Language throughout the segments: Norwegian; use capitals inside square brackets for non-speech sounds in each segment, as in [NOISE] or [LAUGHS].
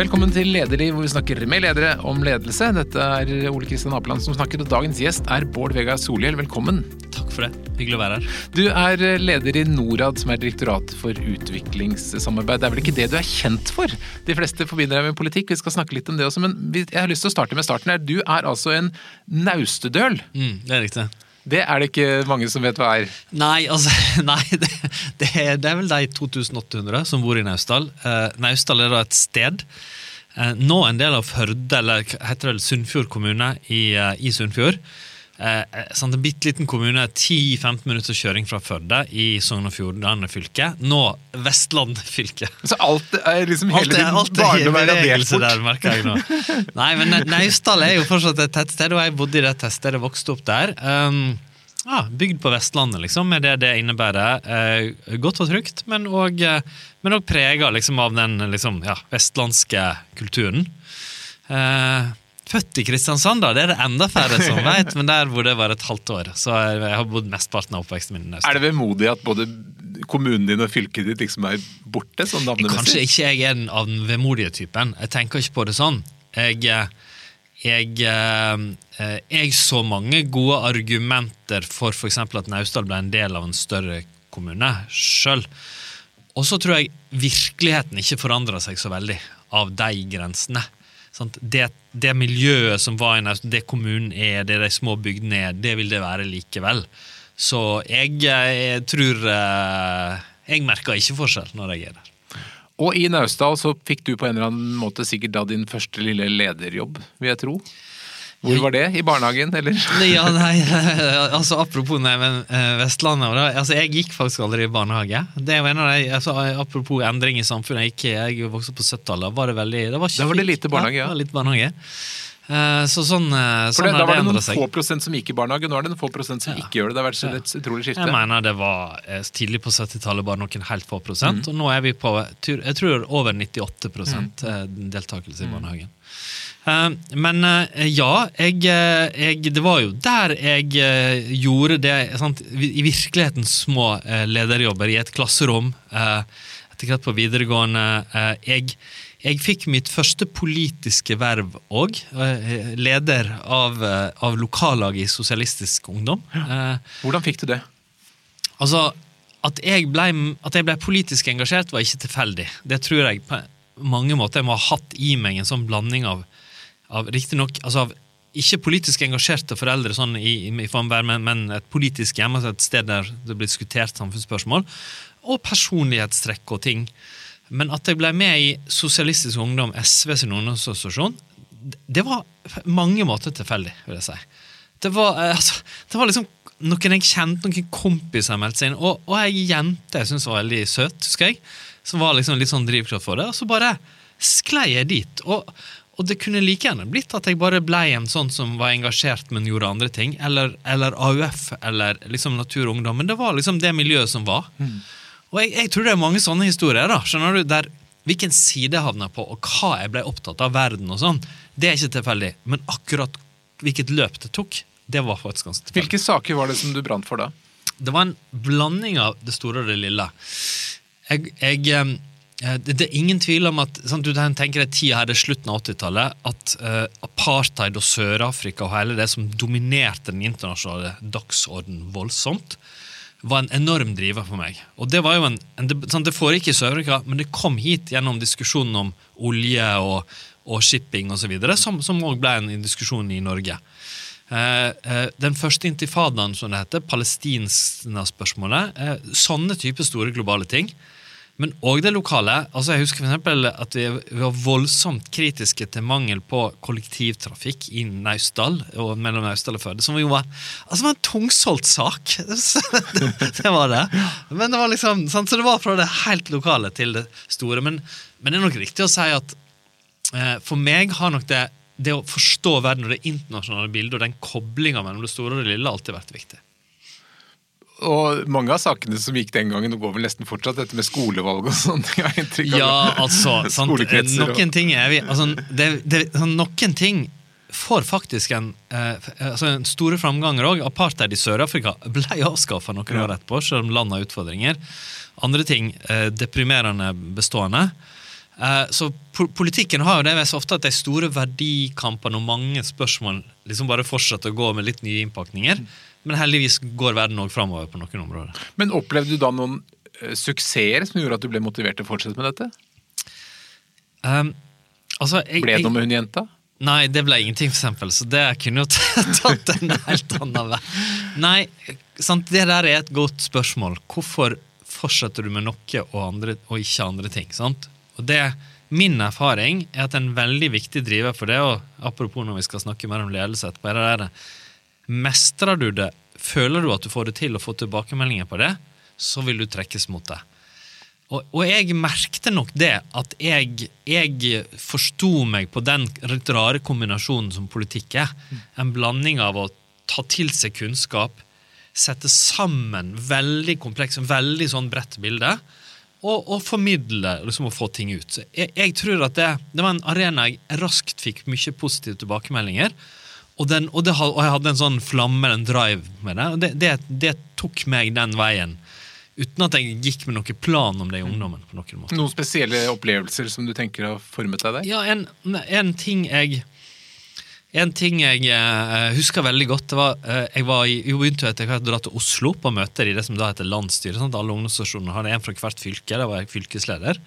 Velkommen til Lederliv, hvor vi snakker med ledere om ledelse. Dette er Ole Kristian Apeland som snakker, og dagens gjest er Bård Vegar Solhjell. Velkommen. Takk for det. Hyggelig å være her. Du er leder i Norad, som er Direktoratet for utviklingssamarbeid. Det er vel ikke det du er kjent for? De fleste forbinder deg med politikk, vi skal snakke litt om det også, men jeg har lyst til å starte med starten her. Du er altså en naustedøl. Mm, det er riktig. Det er det ikke mange som vet hva er. Nei, altså, [LAUGHS] nei det, det, er, det, er, vel de 2800 som bor i Naustdal. Eh, Naustdal er da et sted. Eh, nå en del av Førde, eller heter det Sunnfjord kommune i, uh, i Sunnfjord. Eh, sant, en bitte liten kommune, 10-15 minutter kjøring fra Førde i Sogn og Fjordane fylke. Nå Vestland [LAUGHS] fylke. Så alt er liksom hele din barneværelse er? Der, merker jeg nå. Nei, men Naustdal er jo fortsatt et tettsted, og jeg bodde i det tettstedet, vokste opp der. Um, ja, bygd på Vestlandet, liksom, med det det innebærer. Eh, godt og trygt, men òg eh, prega liksom, av den liksom, ja, vestlandske kulturen. Eh, Født i Kristiansand, da. Det er det enda færre som [LAUGHS] vet, men der bodde jeg bare et halvt år. Så jeg har bodd mesteparten av oppveksten min i Er det vemodig at både kommunen din og fylket ditt liksom er borte? sånn navnemessig? Kanskje ikke jeg er den av den vemodige typen. Jeg tenker ikke på det sånn. Jeg, jeg, jeg så mange gode argumenter for f.eks. at Naustdal ble en del av en større kommune sjøl. Og så tror jeg virkeligheten ikke forandra seg så veldig av de grensene. Det, det, miljøet som var i det kommunen er, det de små bygdene er, det vil det være likevel. Så jeg, jeg tror eh, Jeg merker ikke forskjell når jeg er der. Og i Naustdal så fikk du på en eller annen måte sikkert da din første lille lederjobb, vil jeg tro? Hvor var det? I barnehagen, eller? [LAUGHS] ja, nei, [LAUGHS] altså Apropos nei, men, uh, Vestlandet da, altså, Jeg gikk faktisk aldri i barnehage. Det er en av de, altså, Apropos endring i samfunnet. Jeg, gikk, jeg vokste opp på 70-tallet. Var det veldig det var, da var det lite barnehage, ja. ja. litt barnehage. Uh, så sånn, uh, For det, sånn Da var det noen få prosent som gikk i barnehage, nå er det noen få prosent som ja. ikke gjør det. Det har vært et utrolig skifte. Jeg mener det var tidlig på 70-tallet bare noen helt få prosent, mm. og nå er vi på jeg tror over 98 mm. deltakelse i barnehagen. Eh, men eh, ja, jeg, eh, jeg, Det var jo der jeg gjorde det sant, i virkeligheten små lederjobber i et klasserom etter hvert på videregående. Jeg, jeg fikk mitt første politiske verv òg. Leder av, av lokallaget i Sosialistisk Ungdom. Ja. Hvordan fikk du det? Altså, at jeg, ble, at jeg ble politisk engasjert, var ikke tilfeldig. Det tror jeg på mange måter jeg må ha hatt i meg en sånn blanding av av riktignok altså av ikke politisk engasjerte foreldre sånn i, i Famberg, men, men, et politisk hjem, altså et sted der det blir diskutert samfunnsspørsmål, og personlighetstrekk og ting. Men at jeg ble med i Sosialistisk Ungdom, SV sin ungdomsassosiasjon, det var mange måter tilfeldig, vil jeg si. Det var, eh, altså, det var liksom noen jeg kjente, noen kompiser meldte seg inn, og, og ei jente jeg syntes var veldig søt, husker jeg, som var liksom litt sånn drivkraft for det, og så bare sklei jeg dit. og og det kunne like gjerne blitt at jeg bare ble en sånn som var engasjert, men gjorde andre ting. Eller, eller AUF, eller liksom Natur og Ungdom. Men det var liksom det miljøet som var. Mm. Og jeg, jeg, tror det er mange sånne historier, da, skjønner du, der hvilken side jeg havna på, og hva jeg ble opptatt av verden og sånn, det er ikke tilfeldig. Men akkurat hvilket løp det tok, det var faktisk ganske tilfeldig. Hvilke saker var det som du brant for da? Det var en blanding av det store og det lille. Jeg, jeg Eh, det, det, er ingen tvil om at sant, du tenker deg tida her, det er slutten av 80-tallet, at uh, apartheid og Sør-Afrika og hele det som dominerte den internasjonale dagsorden voldsomt, var en enorm driver for meg. Og Det var jo en, en sant, det foregikk i Sør-Afrika, men det kom hit gjennom diskusjonen om olje og, og shipping osv., som òg ble en diskusjon i Norge. Uh, uh, den første intifadaen, som det heter, Palestina-spørsmålet, sånne type store globale ting, men òg det lokale. altså Jeg husker for at vi, var voldsomt kritiske til mangel på kollektivtrafikk i Naustdal og mellom Naustdal og Førde. Som jo var, altså en tungsolgt sak. det, [LAUGHS] det, var det. Men det var liksom, sant? Så det var fra det helt lokale til det store. Men, men det er nok riktig å si at eh, for meg har nok det, det å forstå verden og det internasjonale bildet og den koblinga mellom det store og det lille alltid vært viktig. Og mange av sakene som gikk den gangen, går vel nesten fortsatt, dette med skolevalg og sånn. Ja, altså, [LAUGHS] sant, noen ting er vi altså, det, det, Noen ting får faktisk en, eh, altså en store framganger òg. Apartheid i Sør-Afrika ble avskaffa noen ja. år etterpå, selv om landet har utfordringer. Andre ting eh, deprimerende bestående. Eh, så po politikken har jo det så ofte at de store verdikampene og mange spørsmål liksom bare fortsetter å gå med litt nye innpakninger. Men heldigvis går verden òg framover på noen områder. Men opplevde du da noen uh, suksesser som gjorde at du ble motivert til å fortsette med dette? Um, altså, jeg, ble det noe med hun jenta? Nei, det ble ingenting, for eksempel. Så det kunne jo [LAUGHS] tatt en helt annen vei. Nei, sant, det der er et godt spørsmål. Hvorfor fortsetter du med noe og, andre, og ikke andre ting? sant? Og det, Min erfaring er at en veldig viktig driver for det, og apropos når vi skal snakke mer om ledelse etterpå, er det Mestrer du det, føler du at du får det til å få tilbakemeldinger på det, så vil du trekkes mot det. Og, og jeg merkte nok det, at jeg, jeg forsto meg på den litt rare kombinasjonen som politikk er. En blanding av å ta til seg kunnskap, sette sammen veldig kompleks, veldig sånn bredt bilde, og, og formidle liksom å få ting ut. Jeg, jeg tror at det, det, var en arena jeg raskt fikk mye positive tilbakemeldinger. Og, den, og, det, og, jeg hadde en sånn flamme, en drive med det. Og det, det, det tok meg den veien. Uten at jeg gikk med noen plan om det i ungdommen. på Noen måte. Noen spesielle opplevelser som du tenker har formet deg der? Ja, en, en ting jeg en ting jeg uh, husker veldig godt, det var uh, jeg var i, jo begynte etter hvert å dra til Oslo på møter i det som da heter landsstyret. Alle ungdomsorganisasjoner hadde en fra hvert fylke. Da var jeg fylkesleder.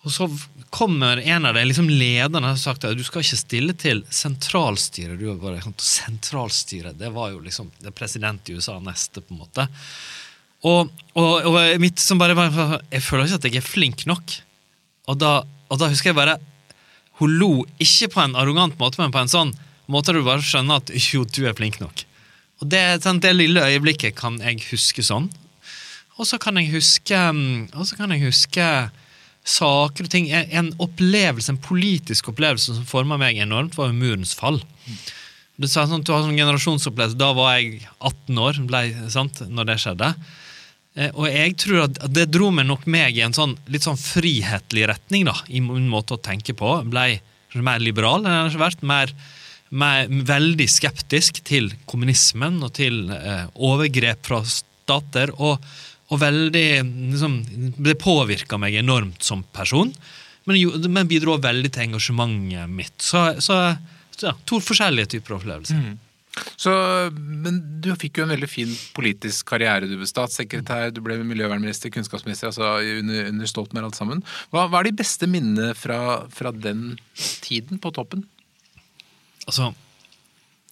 Og så kommer en av de liksom lederne og sagt at du skal ikke stille til sentralstyret. Du har bare, sentralstyret, det var jo liksom det president i USA neste, på en måte. Og, og, og mitt som bare var Jeg føler ikke at jeg er flink nok. Og da, og da husker jeg bare Hun lo ikke på en arrogant måte, men på en sånn måte du bare skjønner at jo, du er flink nok. Og det, sånn, det lille øyeblikket kan jeg huske sånn. Og så kan jeg huske Og så kan jeg huske saker og ting. En opplevelse, en politisk opplevelse som forma meg enormt, var jo Murens fall. Du sa sånn, du har sånn generasjonsopplevelse. Da var jeg 18 år ble, sant, når det skjedde. Eh, og jeg tror at det dro meg nok meg i en sånn litt sånn frihetlig retning, da, i min måte å tenke på. Blei mer liberal enn jeg har vært. Mer, mer, veldig skeptisk til kommunismen og til eh, overgrep fra stater. Og, og veldig liksom, Det påvirka meg enormt som person, men, men bidro veldig til engasjementet mitt. Så, så, ja, to forskjellige typer opplevelser. Mm. Så, men du fikk jo en veldig fin politisk karriere. Du ble statssekretær, du ble miljøvernminister, kunnskapsminister, altså under, under Stoltenberg alt sammen. Hva, hva, er de beste minnene fra, fra, den tiden på toppen? Altså,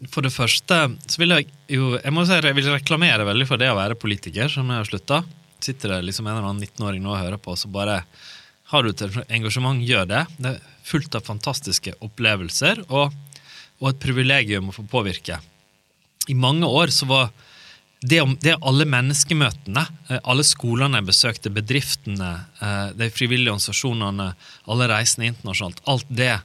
for det første så vil jeg jo Jeg må si jeg vil reklamere veldig for det å være politiker, som jeg har slutta. Sitter det liksom en eller annen 19-åring nå og hører på, så bare har du et engasjement, gjør det. Det er fullt av fantastiske opplevelser. og og et privilegium å få påvirke. I mange år så var det, det alle menneskemøtene, eh, alle skolene jeg besøkte, bedriftene, eh, de frivillige organisasjonene, alle reisene internasjonalt, alt det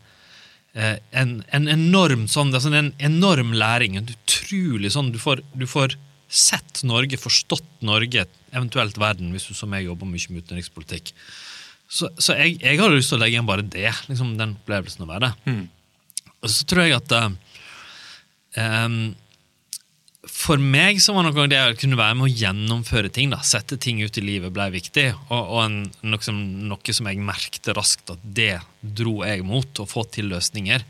en, en enorm sånn, det er sånn en enorm læring. En utrolig sånn, du får, du får sett Norge, forstått Norge, eventuelt verden, hvis du som jeg jobber mye med utenrikspolitikk. Så, så jeg, jeg hadde lyst til å legge igjen bare det, liksom den opplevelsen å være det. Mm. Og så tror jeg at um, For meg så var noe det å kunne være med å gjennomføre ting, da, sette ting ut i livet, ble viktig. Og, og en, noe, som, noe, som, jeg merkte raskt at det dro jeg mot, å få til løsninger.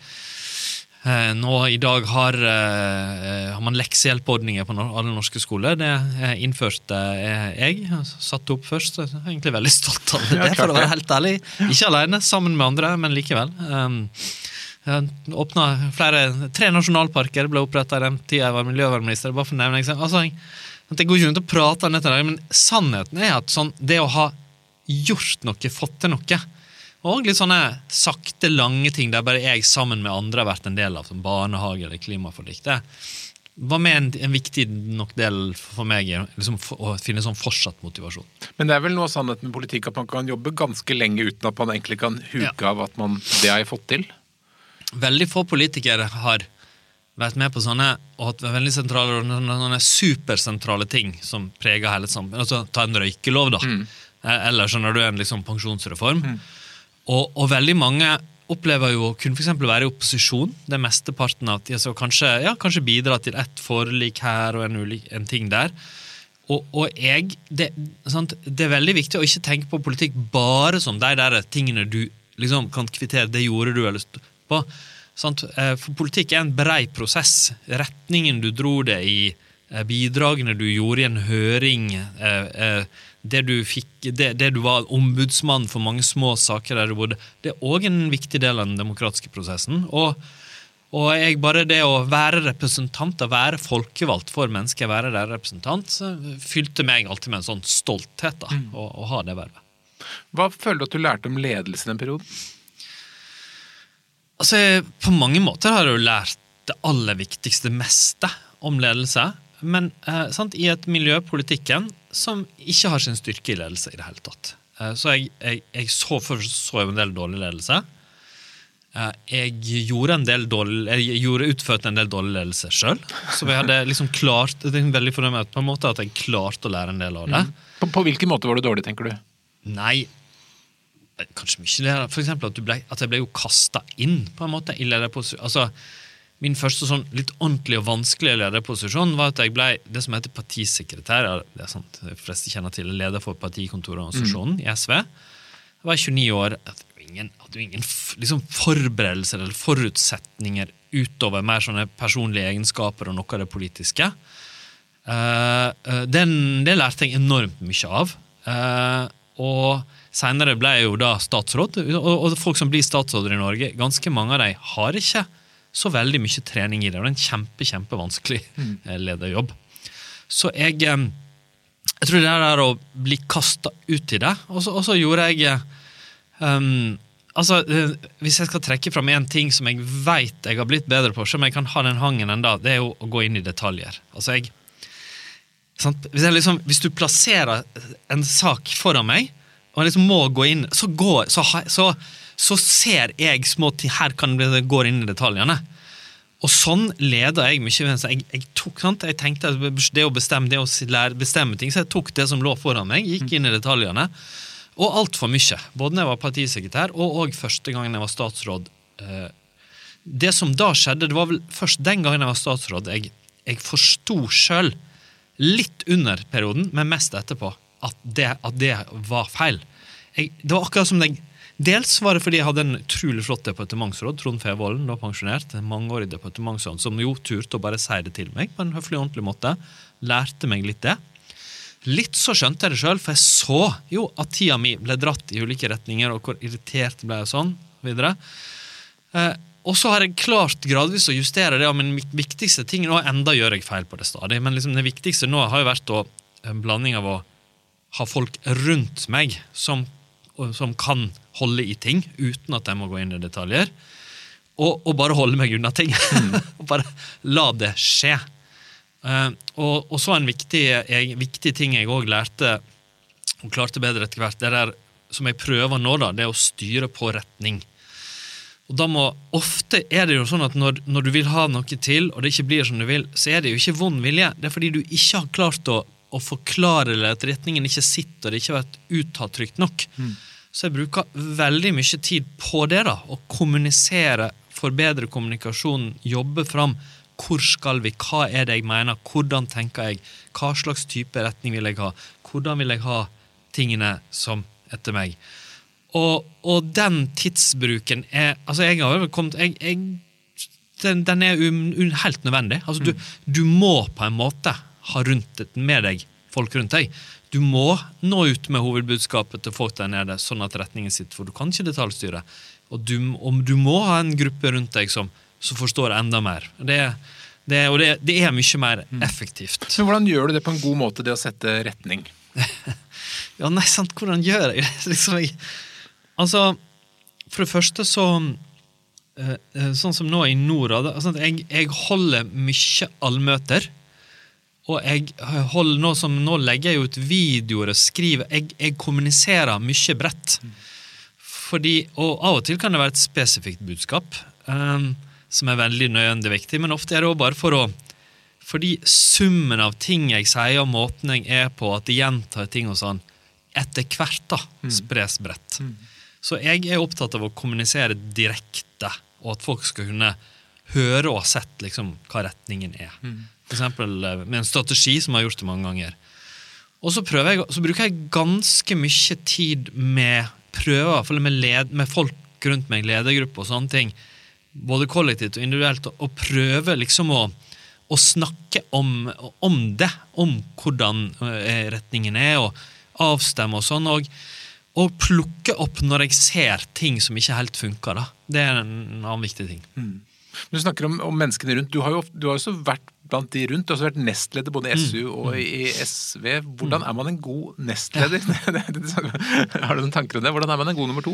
Eh, nå I dag har, eh, har man leksehjelpordninger på alle norske skoler. Det innførte jeg. Satte opp først. Jeg er egentlig veldig stolt av det, for å være helt ærlig. Ikke alene, sammen med andre, men likevel. Um, Åpna flere, Tre nasjonalparker ble oppretta den tida jeg var miljøvernminister. bare for å nevne altså, Det går ikke rundt å prate om dette, men sannheten er at sånn, det å ha gjort noe, fått til noe, og litt sånne sakte, lange ting der bare jeg sammen med andre har vært en del av, som barnehage eller klimaforlik, det var med en, en, viktig nok del for meg liksom, for, å finne sånn fortsatt motivasjon. Men det er vel noe sannhet med politikk at man kan jobbe ganske lenge uten at man egentlig kan huke ja. av at man, det har jeg fått til? Veldig få politikere har vært med på sånne og hatt veldig sentrale sånne supersentrale ting som preger hele samfunnet. Altså, ta en røykelov, da. Mm. Eh, eller skjønner du, en liksom pensjonsreform. Mm. Og, og, veldig mange opplever jo å kunne for være i opposisjon det mesteparten av tida. Så kanskje, ja, kanskje bidra til ett forlik her og en, ulik, en ting der. Og, og jeg det, det er veldig viktig å ikke tenke på politikk bare som de der tingene du liksom kan kvittere. Det gjorde du, eller på. Sant? Eh, for politikk er en brei prosess. Retningen du dro det i, eh, bidragene du gjorde i en høring, eh, det du, fikk, det, det du var ombudsmann for mange små saker der du bodde, det er òg en viktig del av den demokratiske prosessen. og og jeg bare det å være representant, å være folkevalgt for mennesker, være der representant, fylte meg alltid med en sånn stolthet da, mm. å, å, ha det vervet. Hva føler du at du lærte om ledelse i den perioden? Altså, På mange måter har jeg jo lært det aller viktigste, meste, om ledelse. Men eh, sant, i et miljø, politikken, som ikke har sin styrke i ledelse i det hele tatt. Eh, så jeg, jeg, jeg så, så en del dårlig ledelse. Eh, jeg gjorde en del dårlig, jeg gjorde, utførte en del dårlig ledelse sjøl. Så jeg hadde liksom klart det er veldig fornøyd på en måte at jeg klarte å lære en del av det. Mm. På, på, hvilken måte var du dårlig, tenker du? Nei, kanskje mye det. For eksempel at, ble, at jeg ble jo kasta inn på en måte i lederposisjon. Altså, min første sånn litt ordentlig og vanskelig lederposisjon var at jeg ble det som heter partisekretær. det er sant, De fleste kjenner til leder for partikontororganisasjonen mm. i SV. Jeg var 29 år ingen, hadde jo ingen liksom, forberedelser eller forutsetninger utover mer sånne personlige egenskaper og noe av det politiske. Uh, den, det lærte jeg enormt mye av. Uh, og seinere ble jeg jo da statsråd. Og, folk som blir statsråder i Norge, ganske mange av dem har ikke så veldig mye trening i det. Det er en kjempe, kjempevanskelig mm. lederjobb. Så jeg, jeg tror det er å bli kasta ut i det. Og så gjorde jeg Um, altså, eh, Hvis jeg skal trekke fram én ting som jeg veit jeg har blitt bedre på, som jeg kan ha den hangen enda, det er jo å gå inn i detaljer. Altså, jeg, hvis, liksom, hvis, du plasserer en sak foran meg, og jeg liksom må gå inn, så, går, så, så, så ser jeg små ting Her kan det gå inn i detaljene. Og sånn leder jeg mye. Jeg, jeg, tok, sant? jeg tenkte det å bestemme det å bestemme ting, så jeg tok det som lå foran meg, gikk inn i detaljene. Og altfor mye. Både da jeg var partisekretær, og, og første gangen jeg var statsråd. Eh, det som da skjedde, det var vel først den gangen jeg var statsråd, jeg, jeg forsto sjøl, litt under perioden, men mest etterpå, at det, at det var feil. Jeg, det var akkurat som jeg Dels var det fordi jeg hadde en utrolig flott departementsråd, Trond Fevollen, da pensjonert, en mangeårig departementsråd, som jo turte å bare si det til meg på en høflig og ordentlig måte. Lærte meg litt det. Litt så skjønte jeg det sjøl, for jeg så jo at tida mi ble dratt i ulike retninger, og hvor irritert ble jeg sånn, videre. Eh, og så har jeg klart gradvis å justere det, og min viktigste ting nå, enda gjør jeg feil på det stadig, men liksom det viktigste nå har jo vært å, en blanding av å ha folk rundt meg som, som kan holde i ting, uten at jeg må gå inn i detaljer, og, og bare holde meg unna ting. Mm. [LAUGHS] bare la det skje. Uh, og, og, så en viktig, jeg, viktig ting jeg òg lærte, og klarte bedre etter hvert, det der som jeg prøver nå, da, det er å styre på retning. Og da må, Ofte er det jo sånn at når, når, du vil ha noe til, og det ikke blir som du vil, så er det jo ikke vond vilje. Det er fordi du ikke har klart å, å forklare eller at retningen ikke sitter, og det ikke har vært uttalt trygt nok. Mm. Så jeg bruker veldig mye tid på det. da, Å kommunisere, forbedre kommunikasjonen, jobbe fram hvor skal vi? Hva er det jeg mener? Hvordan tenker jeg? Hva slags type retning vil jeg ha? Hvordan vil jeg ha tingene som etter meg? Og, og den tidsbruken er Altså, jeg har kommet jeg, jeg, den, den, er um, un, helt nødvendig. Altså, du, du, må på en måte ha rundt med deg folk rundt deg. Du må nå ut med hovedbudskapet til folk der nede, sånn at retningen sitter, for du kan ikke detaljstyre. Og du, og du må ha en gruppe rundt deg som som forstår enda mer. Det, det, og det, det, er mye mer mm. effektivt. Men Hvordan gjør du det på en god måte, det å sette retning? [LAUGHS] ja, nei, sant, hvordan gjør jeg det? [LAUGHS] liksom, jeg, altså, for det første så uh, Sånn som nå i Norad altså, jeg, jeg, holder mye allmøter. Og jeg holder nå som nå legger jeg ut videoer og skriver Jeg, jeg kommuniserer mye bredt. Fordi, og av og til kan det være et spesifikt budskap. Um, som er veldig nøyende viktig, men ofte er det òg bare for å Fordi summen av ting jeg sier, og måten jeg er på, at jeg gjentar ting og sånn, etter hvert da, mm. spres bredt. Mm. Så jeg er opptatt av å kommunisere direkte, og at folk skal kunne høre og ha sett liksom, hva retningen er. Mm. Eksempel eh, med en strategi som jeg har gjort det mange ganger. Og så, jeg, så bruker jeg ganske mye tid med prøver, i med, led, med folk rundt meg, ledergruppe og sånne ting, både kollektivt og individuelt, og prøve liksom å, å snakke om, om, det, om hvordan eh, retningen er, og avstemme og sånn. og og plukke opp når jeg ser ting som ikke helt funker. Da. Det er en annen viktig ting. Mm. Du snakker om, om, menneskene rundt. Du har jo du har også vært blant de rundt. Du har også vært nestleder både i SU mm. og i SV. Hvordan mm. er man en god nestleder? Ja. [LAUGHS] har du noen tanker om det? Hvordan er man en god nummer to?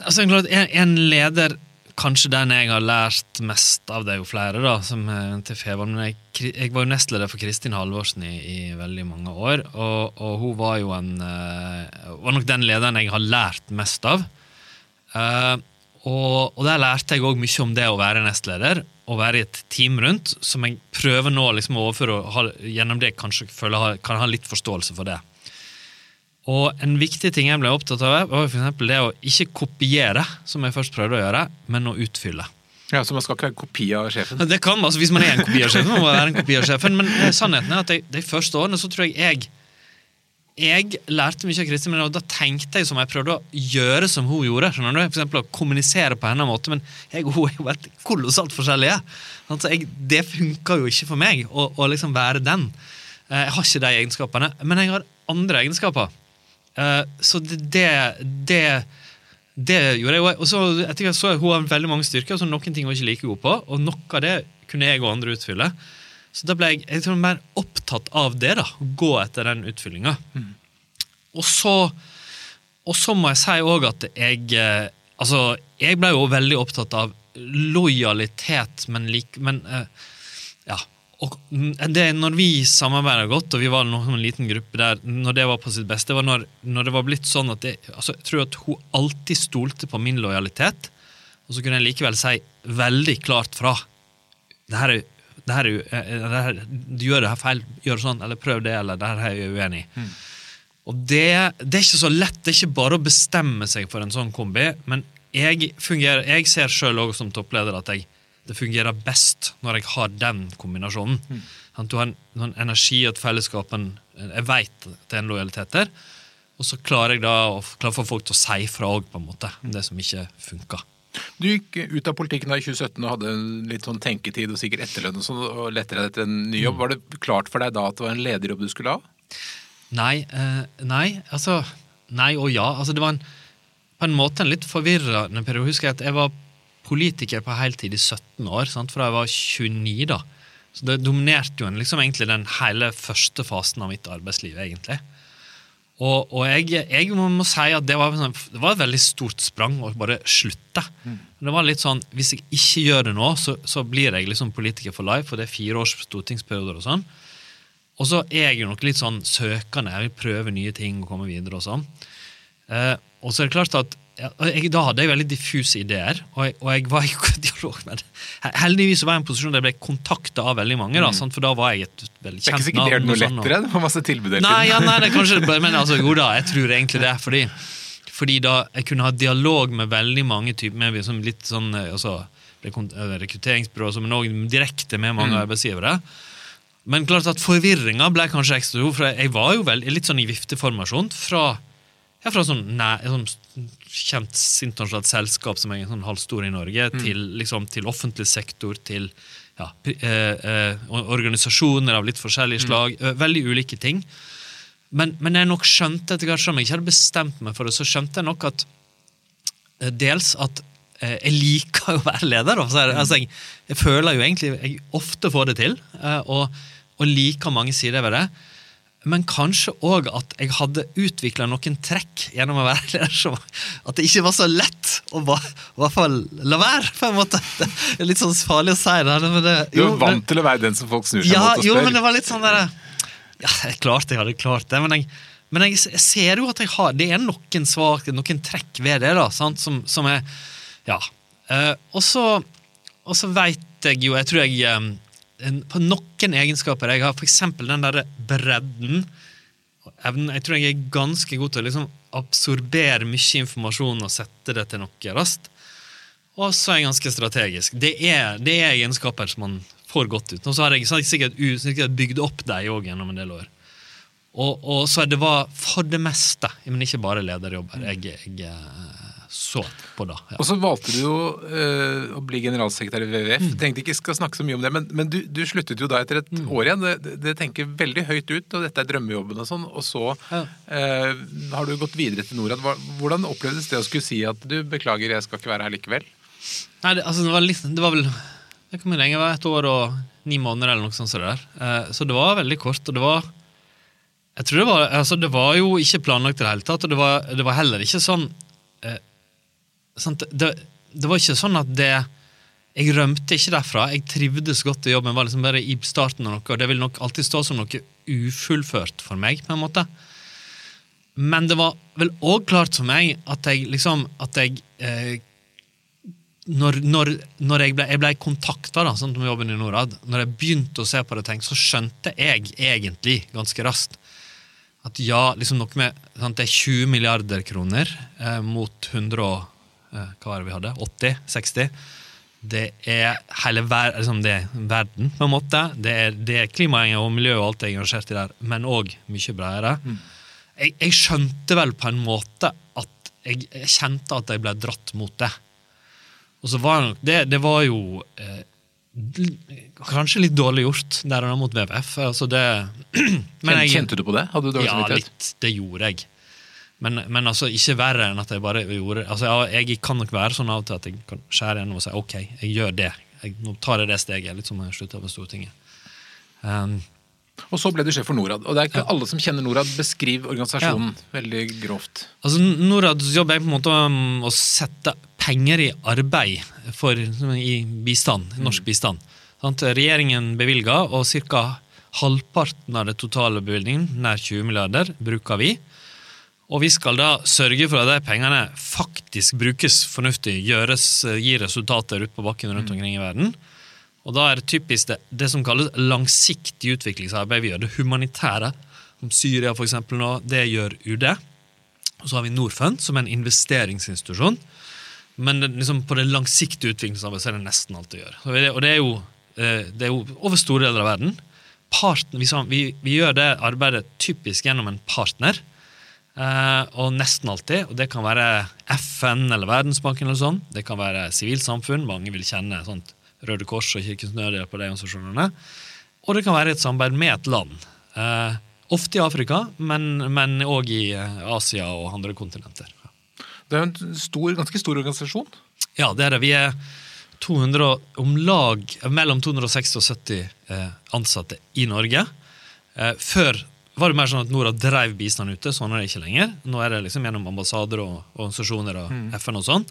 Altså, en leder kanskje den jeg har lært mest av, det er jo flere, da, som til Fevan. Men jeg, jeg, var jo nestleder for Kristin Halvorsen i, i veldig mange år. Og, og, hun var jo en uh, Var nok den lederen jeg har lært mest av. Uh, og, og, der lærte jeg òg mye om det å være nestleder. Å være i et team rundt, som jeg prøver nå liksom å overføre og ha, gjennom det kanskje føler, kan ha litt forståelse for det. Og en viktig ting jeg ble opptatt av, var for det å ikke kopiere, som jeg først prøvde å gjøre, men å utfylle. Ja, Så man skal ikke være kopi av sjefen? Det kan man, altså Hvis man er en kopi av sjefen, må man være en kopi av sjefen. Men eh, sannheten er at de, de første årene så tror jeg jeg jeg lærte mye av Kristin, men da tenkte jeg som jeg prøvde å gjøre som hun gjorde. skjønner du? For eksempel å kommunisere på hennes måte, men jeg og hun er jo helt kolossalt forskjellige. Altså, jeg, det funka jo ikke for meg å, å, liksom være den. Eh, jeg har ikke de egenskapene, men jeg har andre egenskaper. Uh, så det, det, det gjorde jeg. Og så, etter hvert så Hun har veldig mange styrker, så noen ting var ikke like god på. Og noe av det kunne jeg og andre utfylle. Så da ble jeg, jeg tror, mer opptatt av det. da, Gå etter den utfyllinga. Mm. Og, så, og så må jeg si òg at jeg eh, Altså, jeg ble jo veldig opptatt av lojalitet, men, like, men uh, ja, og det, når vi samarbeida godt, og vi var en liten gruppe der, når det var på sitt beste, var når, når det var blitt sånn at det, altså, Jeg tror at hun alltid stolte på min lojalitet, og så kunne jeg likevel si veldig klart fra. Det her er, det her er, eh, det her, du gjør det her feil, gjør sånn, eller prøv det, eller det her er jeg uenig i. Mm. Og det, det, er ikke så lett. Det er ikke bare å bestemme seg for en sånn kombi. Men jeg, fungerer, jeg ser sjøl òg som toppleder at jeg det fungerer best når jeg har den kombinasjonen. Mm. At du har en, en energi og et fellesskap Jeg vet det er en lojalitet der. Og så klarer jeg da å få folk til å si fra òg, på en måte. Det som ikke funka. Du gikk ut av politikken da i 2017 og hadde litt sånn tenketid og sikkert etterlønn og sånn, og lette deg etter en ny jobb. Mm. Var det klart for deg da at det var en lederjobb du skulle ha? Nei. Eh, nei, altså Nei og ja. Altså, det var en, på en måte en litt forvirrende periode. Husker jeg at jeg var politiker på heltid i 17 år, sant? fra jeg var 29. da. Så det dominerte jo liksom egentlig den hele første fasen av mitt arbeidsliv. egentlig. Og, og jeg, jeg, må si at det var, sånn, det var, et veldig stort sprang å bare slutte. Mm. Det var litt sånn, Hvis jeg ikke gjør det nå, så, så blir jeg liksom politiker for life, for det er fire års stortingsperioder og sånn. Og så er jeg jo nok litt sånn søkende, jeg vil prøve nye ting og komme videre og sånn. Eh, og så er det klart at jeg, da hadde jeg veldig diffuse ideer, og jeg, og jeg var i dialog med det. Heldigvis var jeg i en posisjon der jeg ble kontakta av veldig mange. Da, mm. for da var jeg et veldig kjent navn. Det er ikke sikkert det er noe lettere? Det var masse tilbud nei, ja, nei, det er kanskje, [LAUGHS] men altså, jo da, jeg tror egentlig det. Fordi, fordi da jeg kunne ha dialog med veldig mange typer med liksom litt sånn, eh, altså, eh, rekrutteringsbyrå, men òg direkte med mange mm. arbeidsgivere. Men klart at forvirringa ble kanskje ekstra stor, for jeg var jo vel, litt sånn i vifteformasjon fra ja, fra sånn, nei, sånn kjent internasjonalt selskap som er sånn halvstor i Norge, mm. til, liksom, til, offentlig sektor, til ja, eh, eh, organisasjoner av litt forskjellig mm. slag. Mm. Veldig ulike ting. Men, men, jeg nok skjønte etter hvert som jeg ikke hadde bestemt meg for det, så skjønte jeg nok at eh, dels at eh, jeg liker å være leder. Altså, altså, jeg, jeg, føler jo egentlig jeg ofte får det til, eh, og, og liker mange sider ved det men kanskje òg at jeg hadde utvikla noen trekk gjennom å være leder. At det ikke var så lett å bare, i hvert fall la være. på en måte. Det er litt sånn farlig å si det. Men det jo, du er vant til å være den som folk snur seg ja, mot og spør. Jo, men det var litt sånn der, Ja, jeg klarte jeg hadde klart det, men jeg, men jeg, jeg ser jo at jeg har Det er noen svakheter, noen trekk ved det, da, sant, som, som er Ja. Uh, og så veit jeg jo Jeg tror jeg um, på noen egenskaper jeg har, f.eks. den der bredden evnen, Jeg tror jeg er ganske god til å liksom absorbere mye informasjon og sette det til noe raskt. Og så er jeg ganske strategisk. Det er, det er egenskaper som man får godt ut. Og så har jeg, sikkert, sikkert, bygd opp dem òg gjennom en del år. Og, og så det var for det meste, men ikke bare lederjobber, jeg, jeg så på da. Ja. Og så valgte du jo øh, å bli generalsekretær i WWF. Mm. Tenkte ikke skal snakke så mye om det, men, men du, du, sluttet jo da etter et mm. år igjen. Det, det, tenker veldig høyt ut, og dette er drømmejobben og sånn. Og så ja. øh, har du gått videre til Norad. Hvordan opplevdes det å skulle si at du beklager, jeg skal ikke være her likevel? Nei, det, altså, det, var, litt, det var vel Hvor lenge var? Et år og ni måneder eller noe sånt. Så, det, der. Uh, så det var veldig kort. og det var jeg tror det var, altså det var jo ikke planlagt i det hele tatt, og det var, det var heller ikke sånn, eh, det, det, var ikke sånn at det Jeg rømte ikke derfra. Jeg trivdes godt i jobben. var liksom bare i starten av noe, og Det vil nok alltid stå som noe ufullført for meg. på en måte. Men det var vel òg klart for meg at jeg liksom At jeg eh, når, når, når, jeg ble, jeg ble kontakta sånn om jobben i Norad, når jeg begynte å se på det, tenk, så skjønte jeg egentlig ganske raskt at ja, liksom noe med sant, Det er 20 milliarder kroner eh, mot 100 eh, Hva var det vi hadde? 80? 60? Det er hele ver liksom det er verden, på en måte. Det er, det klimaet og miljø og alt jeg er engasjert i der, men òg mye bredere. Mm. Jeg, jeg, skjønte vel på en måte at jeg, jeg, kjente at jeg ble dratt mot det. Og så var det, det, var jo eh, Kanskje litt dårlig gjort der og da mot WWF. Altså det, [CLEARS THROAT] jeg, Kjente du på det? Hadde du dårlig ja, litt. Det gjorde jeg. Men, men, altså, ikke verre enn at jeg bare gjorde altså, Jeg kan nok være sånn av og til at jeg kan skjære gjennom og si ok, jeg gjør det. Jeg, nå tar jeg det steget, litt som jeg slutta med Stortinget. Um, og så ble du sjef for Norad. Og det er ikke ja. alle som kjenner Norad. Beskriv organisasjonen ja. veldig grovt. Altså, Norads jobb er på en måte å sette penger i arbeid for, i bistand, norsk bistand. Regjeringen bevilger, og ca. halvparten av det totale bevilgningen, nær 20 milliarder, bruker vi. Og vi skal da sørge for at de pengene faktisk brukes fornuftig, gjøres, gir resultater ute på bakken rundt omkring i verden. Og da er det typisk det, det som kalles langsiktig utviklingsarbeid. Vi gjør det humanitære, som Syria f.eks. nå. Det gjør UD. Og så har vi Norfund, som er en investeringsinstitusjon. Men liksom, på det langsiktige utviklingsarbeidet så er det nesten alt det gjør. Og det er jo, eh, det er jo over store deler av verden. Partner, vi, vi, gjør det arbeidet typisk gjennom en partner. Uh, og nesten alltid. Og det kan være FN eller Verdensbanken eller sånn. Det kan være sivilsamfunn. Mange vil kjenne sånt Røde Kors og Kirkens Nødhjelp og de organisasjonene. Og det kan være et samarbeid med et land. Uh, ofte i Afrika, men òg i Asia og andre kontinenter. Det er en stor, ganske stor organisasjon? Ja, det er det. Vi er 200, om lag mellom 260 og 70 eh, ansatte i Norge. Eh, før var det mer sånn at Norad drev bistand ute, sånn er det ikke lenger. Nå er det liksom gjennom ambassader og organisasjoner og mm. FN og sånn.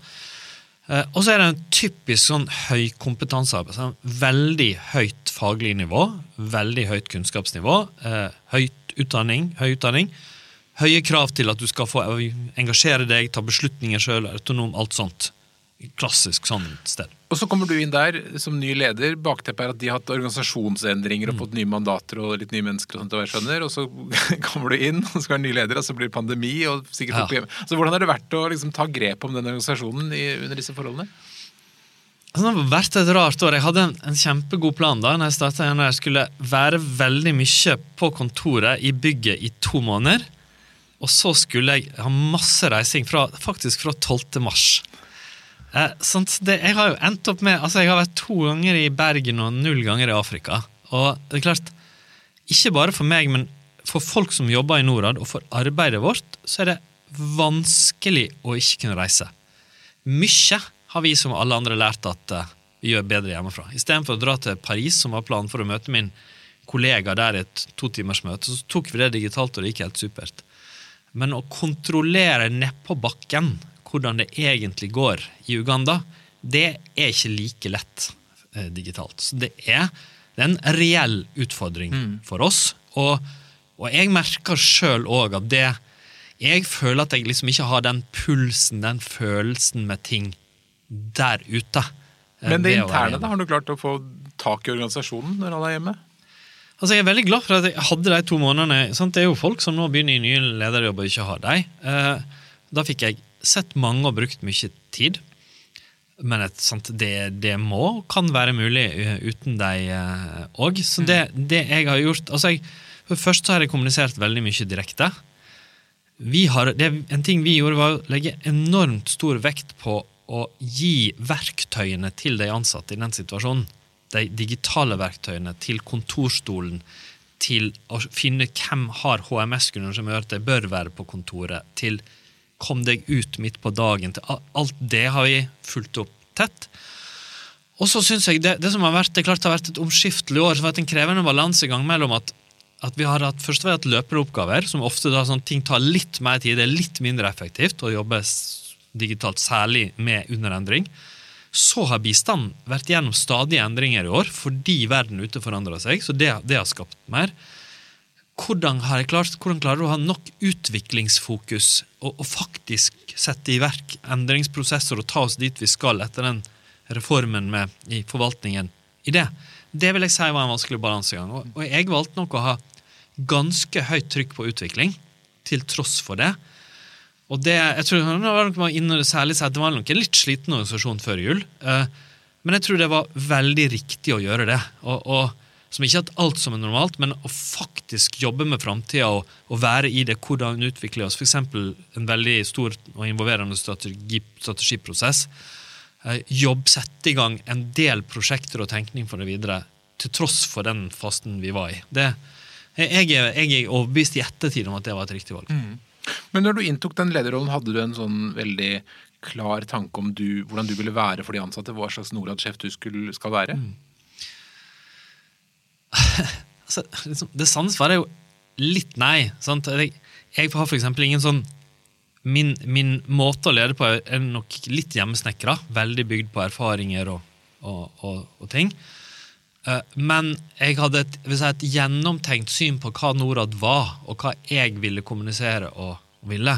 Eh, og så er det en typisk sånn høykompetansearbeid. Sånn veldig høyt faglig nivå, veldig høyt kunnskapsnivå, høyt utdanning, høy utdanning høye krav til at du skal få engasjere deg, ta beslutninger sjøl, autonom, alt sånt. Klassisk sånn sted. Og så kommer du inn der som ny leder. Bakteppet er at de har hatt organisasjonsendringer og mm. fått nye mandater og litt nye mennesker. Og sånt, og jeg skjønner, og så [LAUGHS] kommer du inn og skal være ny leder, og så blir det pandemi. og sikkert ja. hjemme. Så Hvordan har det vært å liksom, ta grep om den organisasjonen i, under disse forholdene? Altså, det har vært et rart år. Jeg hadde en, en kjempegod plan da når jeg starta. Jeg skulle være veldig mye på kontoret i bygget i to måneder. Og så skulle jeg ha masse reising, fra, faktisk fra 12. mars. Eh, det, jeg har jo endt opp med altså Jeg har vært to ganger i Bergen og null ganger i Afrika. Og det er klart, ikke bare for meg, men for folk som jobber i Norad, og for arbeidet vårt, så er det vanskelig å ikke kunne reise. Mye har vi som alle andre lært at uh, vi gjør bedre hjemmefra. Istedenfor å dra til Paris, som var planen for å møte min kollega der i et to timers så tok vi det digitalt, og det gikk helt supert. Men å kontrollere nedpå bakken hvordan det egentlig går i Uganda, det er ikke like lett eh, digitalt. Så det er, det er, en reell utfordring mm. for oss. Og, og jeg merker sjøl òg at det Jeg føler at jeg liksom ikke har den pulsen, den følelsen med ting der ute. Eh, Men det interne, da? Har du klart å få tak i organisasjonen når alle er hjemme? Altså, Jeg er veldig glad for at jeg hadde de to månedene. Sant? Det er jo folk som nå begynner i nye lederjobber og ikke har dem. Eh, da fikk jeg sett mange og brukt mye tid. Men et, sant, det, det, må kan være mulig uten deg òg. Uh, Så det, det, jeg har gjort altså jeg, For det så har jeg kommunisert veldig mye direkte. Vi har, det, en ting vi gjorde, var å legge enormt stor vekt på å gi verktøyene til de ansatte i den situasjonen. De digitale verktøyene til kontorstolen, til å finne hvem har HMS-grunner som gjør at de bør være på kontoret, til kom deg ut midt på dagen. til Alt det har vi fulgt opp tett. Og så synes jeg det, det som har vært, det klart har vært et omskiftelig år, så har vært en krevende balansegang mellom at, at vi har hatt, først og fremst løperoppgaver, oppgaver, som ofte da sånn, ting tar litt mer tid, det er litt mindre effektivt å jobbe digitalt, særlig med underendring. Så har bistanden vært gjennom stadige endringer i år fordi verden ute forandrer seg. Så det, det har skapt mer. Hvordan, klart, hvordan klarer du å ha nok utviklingsfokus og, og, faktisk sette i verk endringsprosesser og ta oss dit vi skal etter den reformen med, i forvaltningen i det? Det vil jeg si var en vanskelig balansegang. Og, og jeg valgte nok å ha ganske høyt trykk på utvikling, til tross for det. Og det, jeg tror det var nok inne, særlig sett, det var nok en litt sliten organisasjon før jul. Uh, men jeg tror det var veldig riktig å gjøre det. Og, og Som ikke at alt som er normalt, men å faktisk jobbe med framtida og, og, være i det, hvordan utvikler oss. F.eks. en veldig stor og involverende strategi, strategiprosess. Uh, jobb, sette i gang en del prosjekter og tenkning for det videre, til tross for den fasten vi var i. Det, jeg, er, jeg er overbevist i ettertid om at det var et riktig valg. Mm. Men når du inntok den lederrollen, hadde du en sånn veldig klar tanke om du, hvordan du ville være for de ansatte? Hva slags Norad-sjef du skulle, skal være? Mm. [LAUGHS] altså, liksom, det sanne svaret er jo litt nei. Sant? Jeg, jeg har f.eks. ingen sånn min, min, måte å lede på er nok litt hjemmesnekra. Veldig bygd på erfaringer og, og, og, og ting. Eh, men jeg hadde et, si, et, gjennomtenkt syn på hva Norad var, og hva jeg ville kommunisere og ville.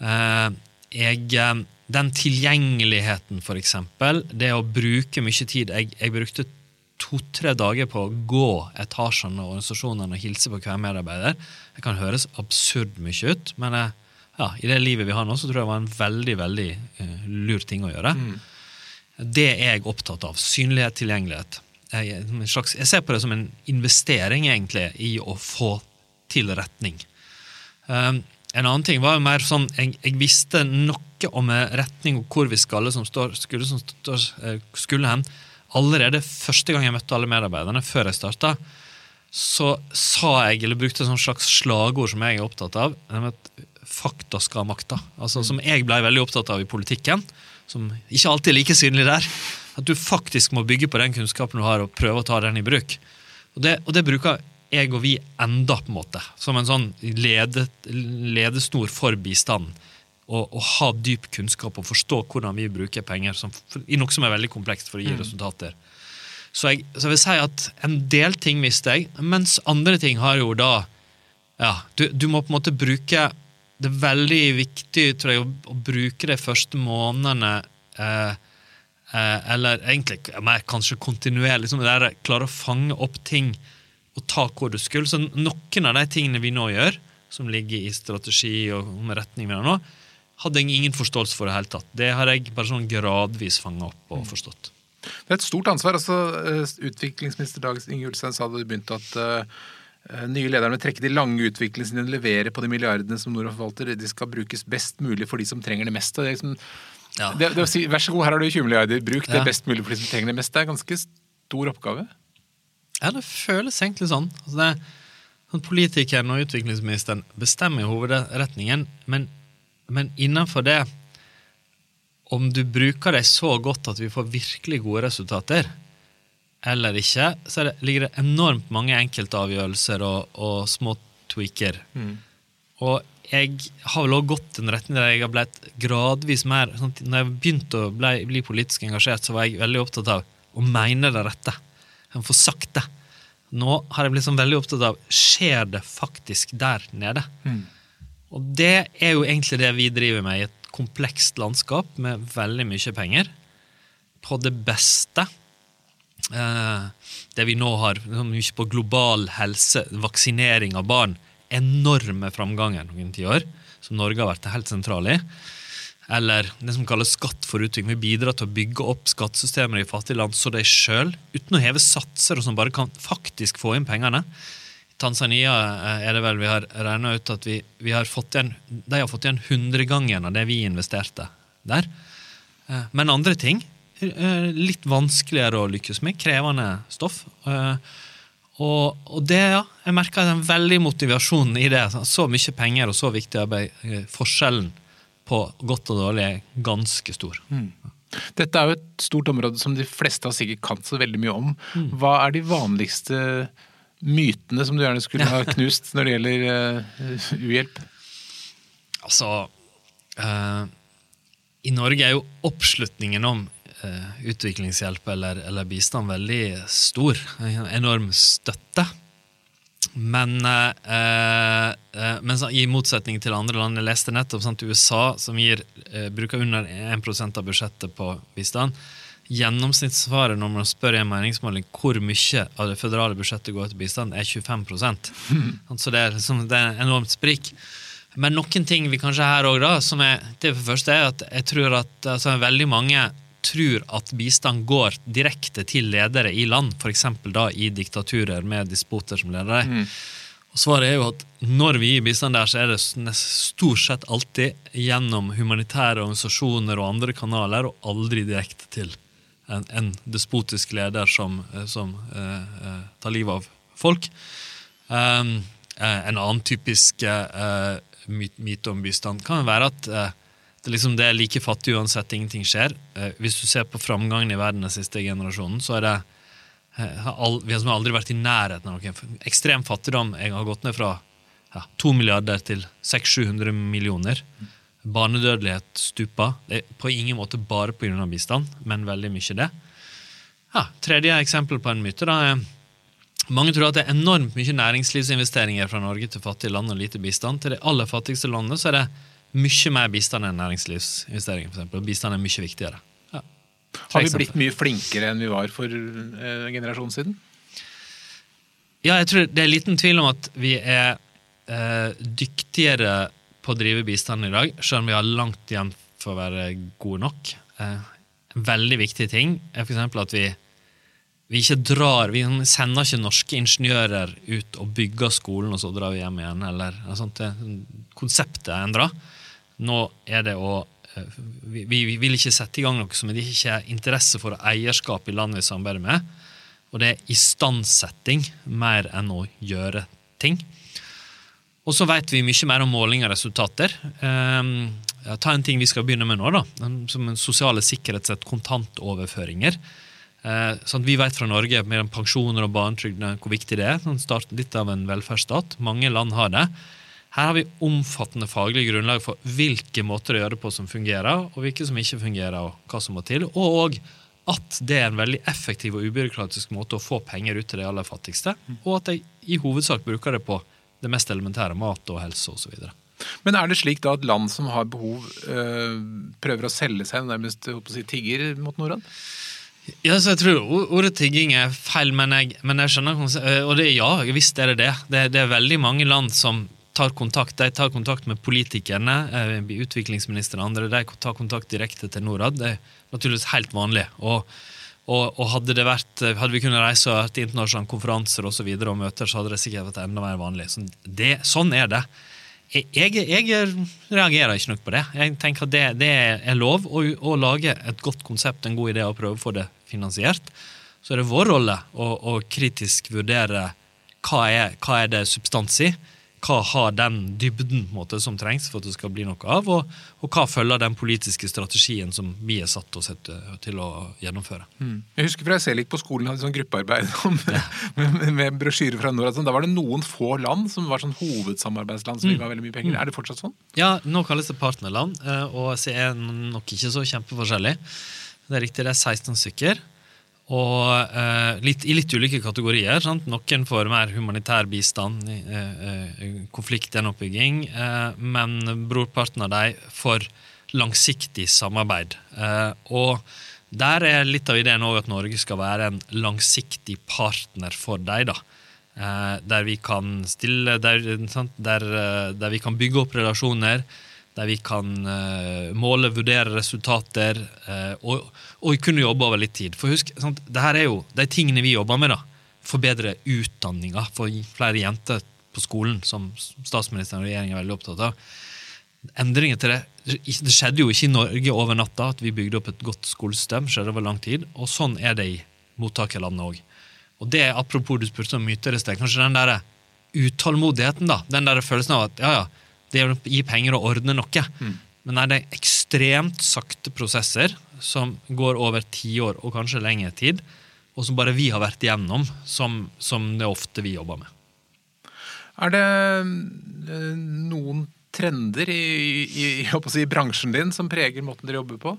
Eh, jeg, eh, den tilgjengeligheten, for eksempel, det å bruke mye tid Jeg, jeg brukte to-tre dager på å gå etasjene og organisasjonene og hilse på hver medarbeider. Det kan høres absurd mye ut, men ja, i det livet vi har nå, så tror jeg det var en veldig veldig uh, lur ting å gjøre. Mm. Det er jeg opptatt av. Synlighet, tilgjengelighet jeg, slags, jeg ser på det som en investering egentlig i å få til retning. Um, en annen ting var jo mer sånn jeg, jeg, visste noe om retning og hvor vi skulle, som står, skulle, som står, eh, skulle hen. Allerede første gang jeg møtte alle medarbeiderne, før jeg starta, så sa jeg, eller brukte et slags slagord som jeg er opptatt av, at fakta skal ha makta. Altså, som jeg blei veldig opptatt av i politikken, som ikke alltid er like synlig der. At du faktisk må bygge på den kunnskapen du har, og prøve å ta den i bruk. Og det, og det bruker jeg og vi enda, på en måte. Som en sånn lede, ledesnor for Å ha dyp kunnskap og forstå hvordan vi bruker penger som, i noe som er veldig komplekst for å gi mm. resultater. Så jeg, så jeg, vil si at en del ting visste jeg, mens andre ting har jo da ja, du, du må på en måte bruke Det er veldig viktig tror jeg, å, å bruke de første månedene eh, Eh, eller egentlig mer kanskje kontinuerlig. Liksom, der klare å fange opp ting og ta hvor du skulle. Så noen av de tingene vi nå gjør, som ligger i strategi og med retning vi har nå, hadde jeg ingen forståelse for det hele tatt. Det har jeg bare sånn gradvis fanga opp og forstått. Det er et stort ansvar. altså eh, Utviklingsminister Dag Inge Ulstein sa du begynte at uh, nye lederne vil trekke de lange utviklingslinjene og levere på de milliardene som Norad forvalter. De skal brukes best mulig for de som trenger det mest. Det er liksom ja. Det, det si, vær så god, her har du 20 milliarder, bruk det best mulig for de som trenger det mest. Det er en ganske stor oppgave. Ja, det føles egentlig sånn. Altså det, sånn politikeren og utviklingsministeren bestemmer hovedretningen, men, men innenfor det Om du bruker dem så godt at vi får virkelig gode resultater, eller ikke, så det, ligger det enormt mange enkeltavgjørelser og, og små tweaker. Mm. Og jeg har vel også gått en retning der jeg har blitt gradvis mer sånn, Når jeg begynte å bli, bli, politisk engasjert, så var jeg veldig opptatt av å mene det rette. Jeg få sagt det. Nå har jeg blitt sånn veldig opptatt av skjer det faktisk der nede. Mm. Og det er jo egentlig det vi driver med i et komplekst landskap med veldig mye penger. På det beste. Eh, det vi nå har mye på global helse, vaksinering av barn enorme framganger noen tiår, som Norge har vært helt sentral i. Eller det som kalles skatt for utvikling. Vi bidrar til å bygge opp skattesystemer i fattige land så de sjøl, uten å heve satser og som bare kan faktisk få inn pengene. Tanzania eh, er det vel vi har regna ut at vi, vi, har fått igjen De har fått igjen hundregangen av det vi investerte der. Eh, men andre ting eh, litt vanskeligere å lykkes med. Krevende stoff. Og, og det, ja, jeg merker en veldig motivasjon i det. Så mye penger og så viktig arbeid. Forskjellen på godt og dårlig er ganske stor. Mm. Dette er jo et stort område som de fleste har sikkert kan så veldig mye om. Mm. Hva er de vanligste mytene som du gjerne skulle ha [LAUGHS] knust når det gjelder uh, uhjelp? Altså uh, I Norge er jo oppslutningen om uh, utviklingshjelp eller, eller, bistand veldig stor. En enorm støtte. Men, men så, i motsetning til andre land Jeg leste nettopp sant, USA, som gir, bruker under 1 av budsjettet på bistand Gjennomsnittssvaret når man spør i en meningsmåling hvor mye av det føderale budsjettet går til bistand, er 25 Så det er, liksom, det er enormt sprik. Men noen ting vi kanskje her òg, da, som er det for første er at jeg tror at altså, veldig mange tror at bistand går direkte til ledere i land, f.eks. da i diktaturer med despoter som ledere. Mm. Og Svaret er jo at når vi gir bistand der, så er det stort sett alltid gjennom humanitære organisasjoner og andre kanaler, og aldri direkte til en, en despotisk leder som, eh, som uh, tar livet av folk. Um, en annen typisk uh, myte om bistand kan være at uh, det, liksom, det, er like fattig uansett ingenting skjer. hvis du ser på framgangen i verden den siste generasjonen, så er det all, Vi har aldri vært i nærheten av noen ekstrem fattigdom. Jeg har gått ned fra ja, 2 milliarder til 600-700 millioner. Barnedødelighet stupa. Det er på ingen måte bare pga. bistand, men veldig mye det. Ja, tredje eksempel på en myte. da er mange tror at det er enormt mye næringslivsinvesteringer fra Norge til fattige land og lite bistand. Til de aller fattigste landene så er det mye mer bistand enn næringslivsinvesteringer. For eksempel. bistand er mye viktigere. Ja. Har vi blitt mye flinkere enn vi var for eh, en generasjon siden? Ja, jeg tror det er liten tvil om at vi er eh, dyktigere på å drive bistand i dag, selv om vi har langt igjen for å være gode nok. Eh, veldig viktig ting er f.eks. at vi, vi ikke drar Vi sender ikke norske ingeniører ut og bygger skolen, og så drar vi hjem igjen. eller sånt, Konseptet er endra. Nå er det å eh, vi, vi, vil ikke sette i gang noe som det ikke er interesse for eierskap i landet vi samarbeider med. Og det er istandsetting mer enn å gjøre ting. Og så vet vi mye mer om måling av resultater. Um, ta en ting vi skal begynne med nå, da, som en sosiale sikkerhetssett kontantoverføringer. Eh, sånn vi vet fra Norge med pensjoner og barnetrygd hvor viktig det er. Sånn start litt av en velferdsstat. Mange land har det. Her har vi omfattende faglig grunnlag for hvilke måter å gjøre det på som fungerer, og hvilke som ikke fungerer, og hva som må til. Og at det er en veldig effektiv og ubyråkratisk måte å få penger ut til de aller fattigste, og at de i hovedsak bruker det på det mest elementære, mat og helse osv. Men er det slik da at land som har behov, øh, prøver å selge seg, nærmest si, tigger mot Norad? Ja, så jeg tror Ordet tigging er feil, men jeg, men jeg skjønner eh, Og det, ja, visst er det det. det. Det er veldig mange land som tar kontakt. De tar kontakt med politikerne, eh, utviklingsministeren og andre. De tar kontakt direkte til Norad. Det er naturligvis helt vanlig. Og og, og hadde, vært, hadde, vi kunnet reise til internasjonale konferanser og, så videre, og møter, så hadde det sikkert vært enda mer vanlig. Så det, sånn er det. Jeg, jeg, jeg, reagerer ikke nok på det. Jeg tenker at det, det er lov å, å, lage et godt konsept, en god idé, og prøve å få det finansiert. Så er det vår rolle å, å kritisk vurdere hva er, hva er det substans i hva har den dybden måte, som trengs for at det skal bli noe av, og, og, hva følger den politiske strategien som vi er satt oss til å gjennomføre. Mm. Jeg husker fra jeg ser litt på skolen hadde sånn gruppearbeid [LAUGHS] med, ja. med, med brosjyrer fra Norad. Da var det noen få land som var sånn hovedsamarbeidsland som mm. ga veldig mye penger. Mm. Er det fortsatt sånn? Ja, nå kalles det partnerland, eh, og så er nok ikke så kjempeforskjellig. Det er riktig, det er 16 stykker. Og eh, litt, i litt ulike kategorier. Sant? Noen får mer humanitær bistand, eh, eh, konfliktgjenoppbygging, eh, men brorparten av dem får langsiktig samarbeid. Eh, og der er litt av ideen òg at Norge skal være en langsiktig partner for dem. Eh, der vi stille der, der, der vi kan bygge opp relasjoner der vi kan uh, måle, vurdere resultater uh, og, og, kunne jobbe over litt tid. For husk, sant, det her er jo de tingene vi jobber med. da. forbedre utdanninga, for flere jenter på skolen, som statsministeren og regjeringen er veldig opptatt av. Endringer til det Det skjedde jo ikke i Norge over natta at vi bygde opp et godt skolesystem. skjedde over lang tid, Og sånn er det i mottakerlandene òg. Og det apropos du spurte om myter i sted, kanskje den der utålmodigheten, da. Den der følelsen av at ja, ja, det gir penger og ordne noe. Mm. Men nei, det er ekstremt sakte prosesser som går over tiår og kanskje lengre tid, og som bare vi har vært igjennom, som, som det ofte vi jobber med. Er det eh, noen trender i, i, i, bransjen din som preger måten dere jobber på?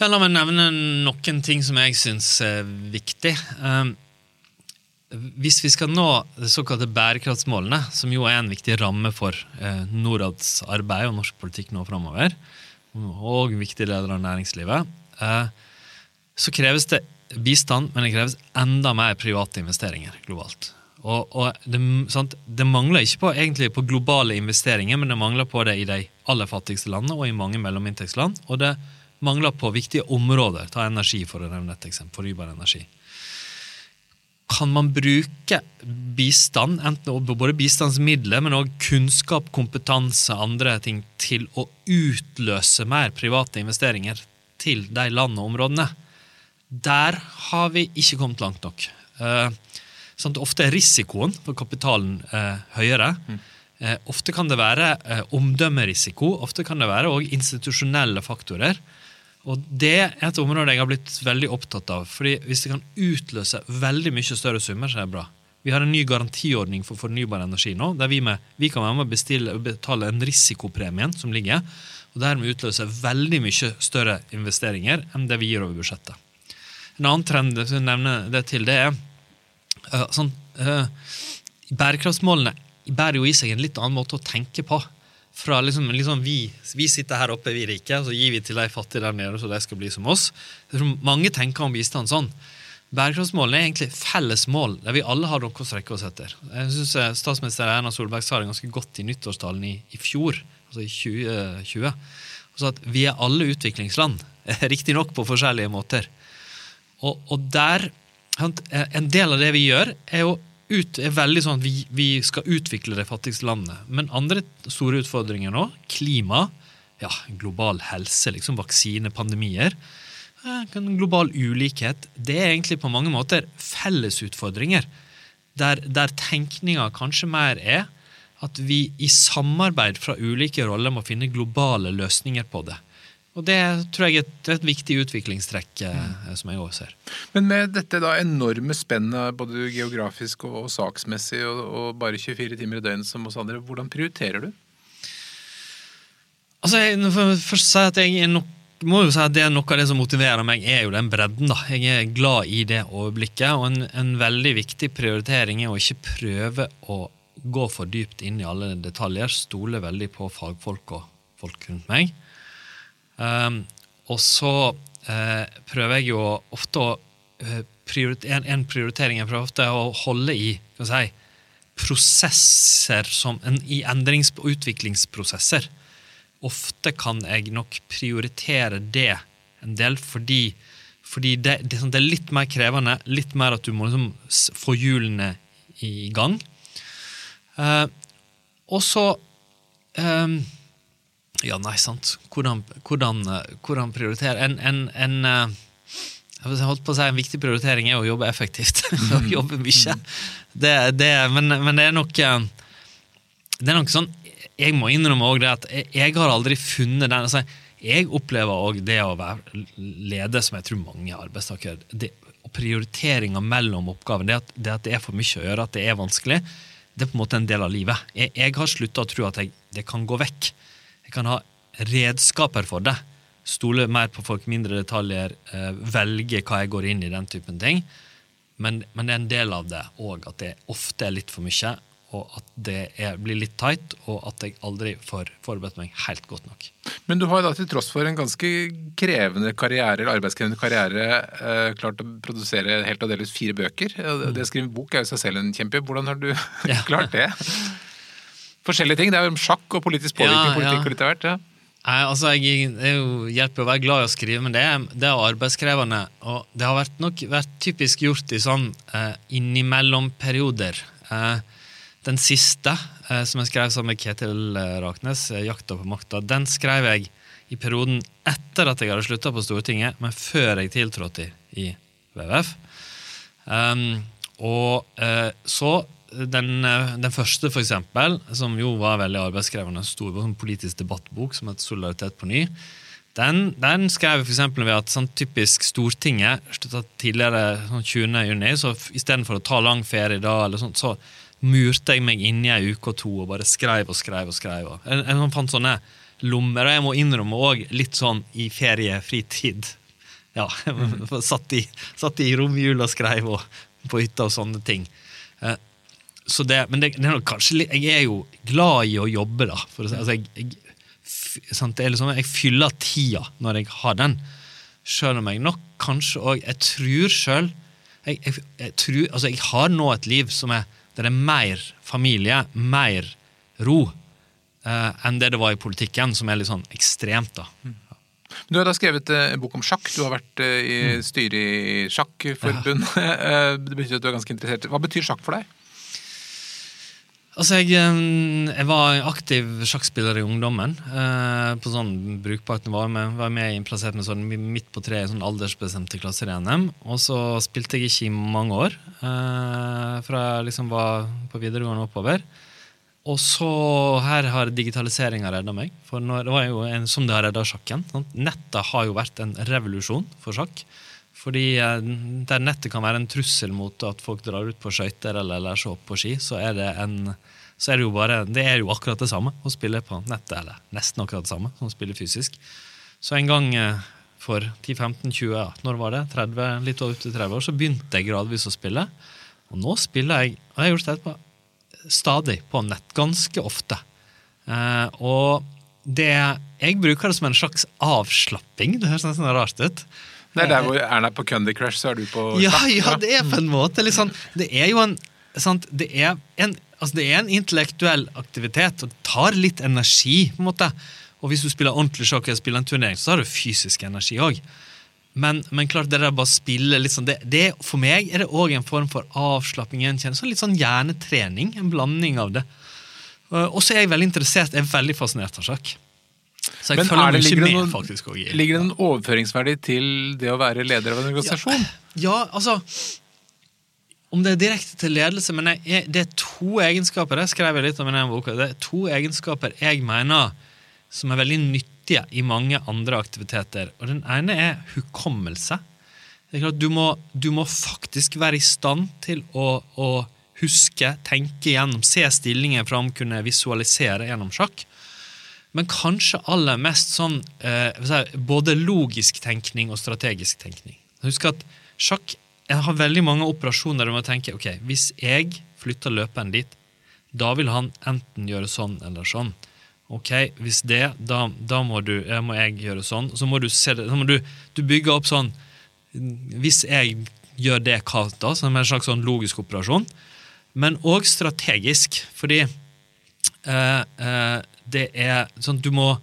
Ja, La meg nevne noen ting som jeg syns er viktig. Um, hvis vi skal nå de såkalte bærekraftsmålene, som jo er en viktig ramme for uh, Norads arbeid og norsk politikk nå framover, og viktig leder av næringslivet, uh, så kreves det bistand, men det kreves enda mer private investeringer globalt. Og, og det, det, mangler ikke på, egentlig på globale investeringer, men det mangler på det i de aller fattigste landene og i mange mellominntektsland. Og det mangler på viktige områder. Ta energi, for å nevne et eksempel. Fornybar energi. Kan man bruke bistand, enten både bistandsmidler, men òg kunnskap, kompetanse, andre ting, til å utløse mer private investeringer til de land og områdene? Der har vi ikke kommet langt nok. Uh, Sånn ofte er risikoen for kapitalen eh, høyere. Mm. Eh, ofte kan det være eh, omdømmerisiko, ofte kan det være også institusjonelle faktorer. Og Det er et område jeg har blitt veldig opptatt av. fordi Hvis det kan utløse veldig mye større summer, så er det bra. Vi har en ny garantiordning for fornybar energi nå, der vi, med, vi kan være med å bestille, betale en risikopremien som ligger, og dermed utløse veldig mye større investeringer enn det vi gir over budsjettet. En annen trend jeg nevner det til, det er uh, sånn, uh, Bærekraftsmålene bærer jo i seg en litt annen måte å tenke på. Fra liksom, liksom vi, vi, sitter her oppe, vi rike, og så gir vi til de fattige der nede, så de skal bli som oss. Mange tenker om bistand sånn. Bærekraftsmålene er egentlig felles mål, der vi alle har noe å strekke oss etter. Jeg synes eh, Statsminister Erna Solberg sa det ganske godt i nyttårstalen i, i fjor, altså i 2020. Så at vi er alle utviklingsland, [LAUGHS] riktignok på forskjellige måter. Og, og der en del av det vi gjør, er jo ut, er veldig sånn at vi, vi, skal utvikle de fattigste landene. Men andre store utfordringer nå, klima, ja, global helse, liksom vaksine, pandemier, global ulikhet, det er egentlig på mange måter fellesutfordringer. Der, der tenkninga kanskje mer er at vi i samarbeid fra ulike roller må finne globale løsninger på det. Og Det tror jeg er et, et viktig utviklingstrekk eh, mm. som jeg også ser. Men med dette da enorme spennet både geografisk og, og saksmessig, og, og, bare 24 timer i døgnet som oss andre, hvordan prioriterer du? Altså, jeg for, først si at jeg nok, må jo si at det er Noe av det som motiverer meg, er jo den bredden. da. Jeg er glad i det overblikket. Og en, en veldig viktig prioritering er å ikke prøve å gå for dypt inn i alle detaljer. Stole veldig på fagfolk og folk rundt meg. Um, og så uh, prøver jeg jo ofte å uh, en, en, prioritering jeg prøver ofte å holde i skal si, prosesser som en, i endrings- og utviklingsprosesser. Ofte kan jeg nok prioritere det en del fordi, fordi det, det, det, er litt mer krevende. Litt mer at du må liksom få hjulene i gang. Uh, og så um, ja, nei, sant. Hvordan, hvordan, hvordan prioritere En, en, en eh, jeg holdt på å si En viktig prioritering er å jobbe effektivt. [LAUGHS] å mm. jobbe mye. Det, det, men, men, det er nok eh, Det er nok sånn Jeg må innrømme også det at jeg, jeg har aldri funnet den altså, Jeg opplever òg det å være leder, som jeg tror mange arbeidstakere det, Prioriteringa mellom oppgaver, det at, det at, det er for mye å gjøre, at det er vanskelig, det er på en måte en del av livet. Jeg, jeg har slutta å tro at jeg, det kan gå vekk. Jeg kan ha redskaper for det. Stole mer på folk, mindre detaljer, eh, velge hva jeg går inn i, den typen ting. Men, men det er en del av det òg at det ofte er litt for mye, og at det er, blir litt tight, og at jeg aldri får forberedt meg helt godt nok. Men du har da til tross for en ganske krevende karriere, eller arbeidskrevende karriere eh, klart å produsere helt og delvis fire bøker. Det å skrive bok er jo seg selv en kjempejobb. Hvordan har du [LAUGHS] klart det? [LAUGHS] forskjellige ting. Det er jo sjakk og politisk påvirkning ja, politikk og litt av hvert. Ja. Nei, altså, jeg, Det jo hjelper å være glad i å skrive, men det er, det er arbeidskrevende. Og det har vært nok vært typisk gjort i sånn eh, innimellom-perioder. Eh, den siste, eh, som jeg skrev sammen med Ketil eh, Raknes, eh, 'Jakta på makta', den skrev jeg i perioden etter at jeg hadde slutta på Stortinget, men før jeg tiltrådte i, i WWF. Um, og eh, så den, eh, den, første, for eksempel, som jo var veldig arbeidskrevende, stor en politisk debattbok som het 'Solidaritet på ny', den, den skrev f.eks. ved at sånn typisk Stortinget tidligere sånn 20. juni, så istedenfor å ta lang ferie da, eller sånt, så murte jeg meg inne i ei uke og to og bare skrev og skrev. og skrev. Jeg, jeg fant sånne lommer, og jeg må innrømme òg litt sånn i feriefritid. [LAUGHS] Ja, [LAUGHS] satt i, satt i romjula og skrev og på hytta og sånne ting. Eh, så det, men det, det er kanskje litt, Jeg er jo glad i å jobbe, da. For altså jeg, jeg, sant, det er liksom, jeg fyller tida når jeg har den. Sjøl om jeg nok kanskje òg Jeg tror sjøl jeg, jeg, jeg, tror, altså jeg har nå et liv som er, der det er mer familie, mer ro, eh, enn det det var i politikken, som er litt sånn ekstremt. da. Mm. Du har da skrevet eh, en bok om sjakk. Du har vært eh, i mm. styret i Sjakkforbundet. Ja. [LAUGHS] Det betyr at du er ganske interessert. Hva betyr sjakk for deg? Altså, jeg, jeg, var aktiv sjakkspiller i ungdommen. Eh, på sånn brukbart nivå. Jeg var med plassert med sånn midt på tre sånn aldersbestemte klasser i NM. Og så spilte jeg ikke i mange år, eh, fra jeg liksom var på videregående oppover. Og så her har digitaliseringa redda meg. For når, det var jo en, som det har redda sjakken. Sant? Nettet har jo vært en revolusjon for sjakk. Fordi eh, der nettet kan være en trussel mot at folk drar ut på skøyter eller lærer seg opp på ski, så er det en så er det jo bare, det er jo akkurat det samme å spille på nettet, eller nesten akkurat det samme som å spille fysisk. Så en gang eh, for 10-15-20, ja, når var det? 30, litt over til 30 år, så begynte jeg gradvis å spille. Og nå spiller jeg, og jeg har gjort det etterpå, stadig på nett. Ganske ofte. Eh, og det Jeg bruker det som en slags avslapping. Det høres nesten rart ut. Det er der hvor Erna er på Cundy Crush, så er du på ja, ja, det er på en måte litt sånn Det er jo en sant, det, er en, altså det er en intellektuell aktivitet, og det tar litt energi. på en måte. Og hvis du spiller ordentlig sjakk og spiller en turnering, så har du fysisk energi òg. Men, men, klart, det der bare spille sånn, det, det, For meg er det òg en form for avslapping. Sånn, litt sånn hjernetrening. En blanding av det. Og så er jeg veldig interessert, jeg er veldig fascinert av sjakk. Så jeg Men følger det, ikke med, noen, faktisk, ligger det en overføringsverdi til det å være leder av en organisasjon? Ja, ja altså Om det er direkte til ledelse Men jeg, det er to egenskaper det skrev jeg litt om i denne boka, det er to egenskaper jeg mener som er veldig nyttige i mange andre aktiviteter. Og Den ene er hukommelse. Det er klart Du må, du må faktisk være i stand til å, å huske, tenke gjennom, se stillingen fram, kunne visualisere gjennom sjakk. Men kanskje aller mest sånn eh, både logisk tenkning og strategisk tenkning. Husk at sjakk jeg har veldig mange operasjoner der du må tenke ok, hvis jeg flytter løperen dit, da vil han enten gjøre sånn eller sånn. Ok, Hvis det, da, da må, du, må, jeg gjøre sånn. Så må du se det, så må du, du bygger opp sånn Hvis jeg gjør det, hva da? Som en slags sånn logisk operasjon. Men òg strategisk, fordi eh, eh, det er sånn du må,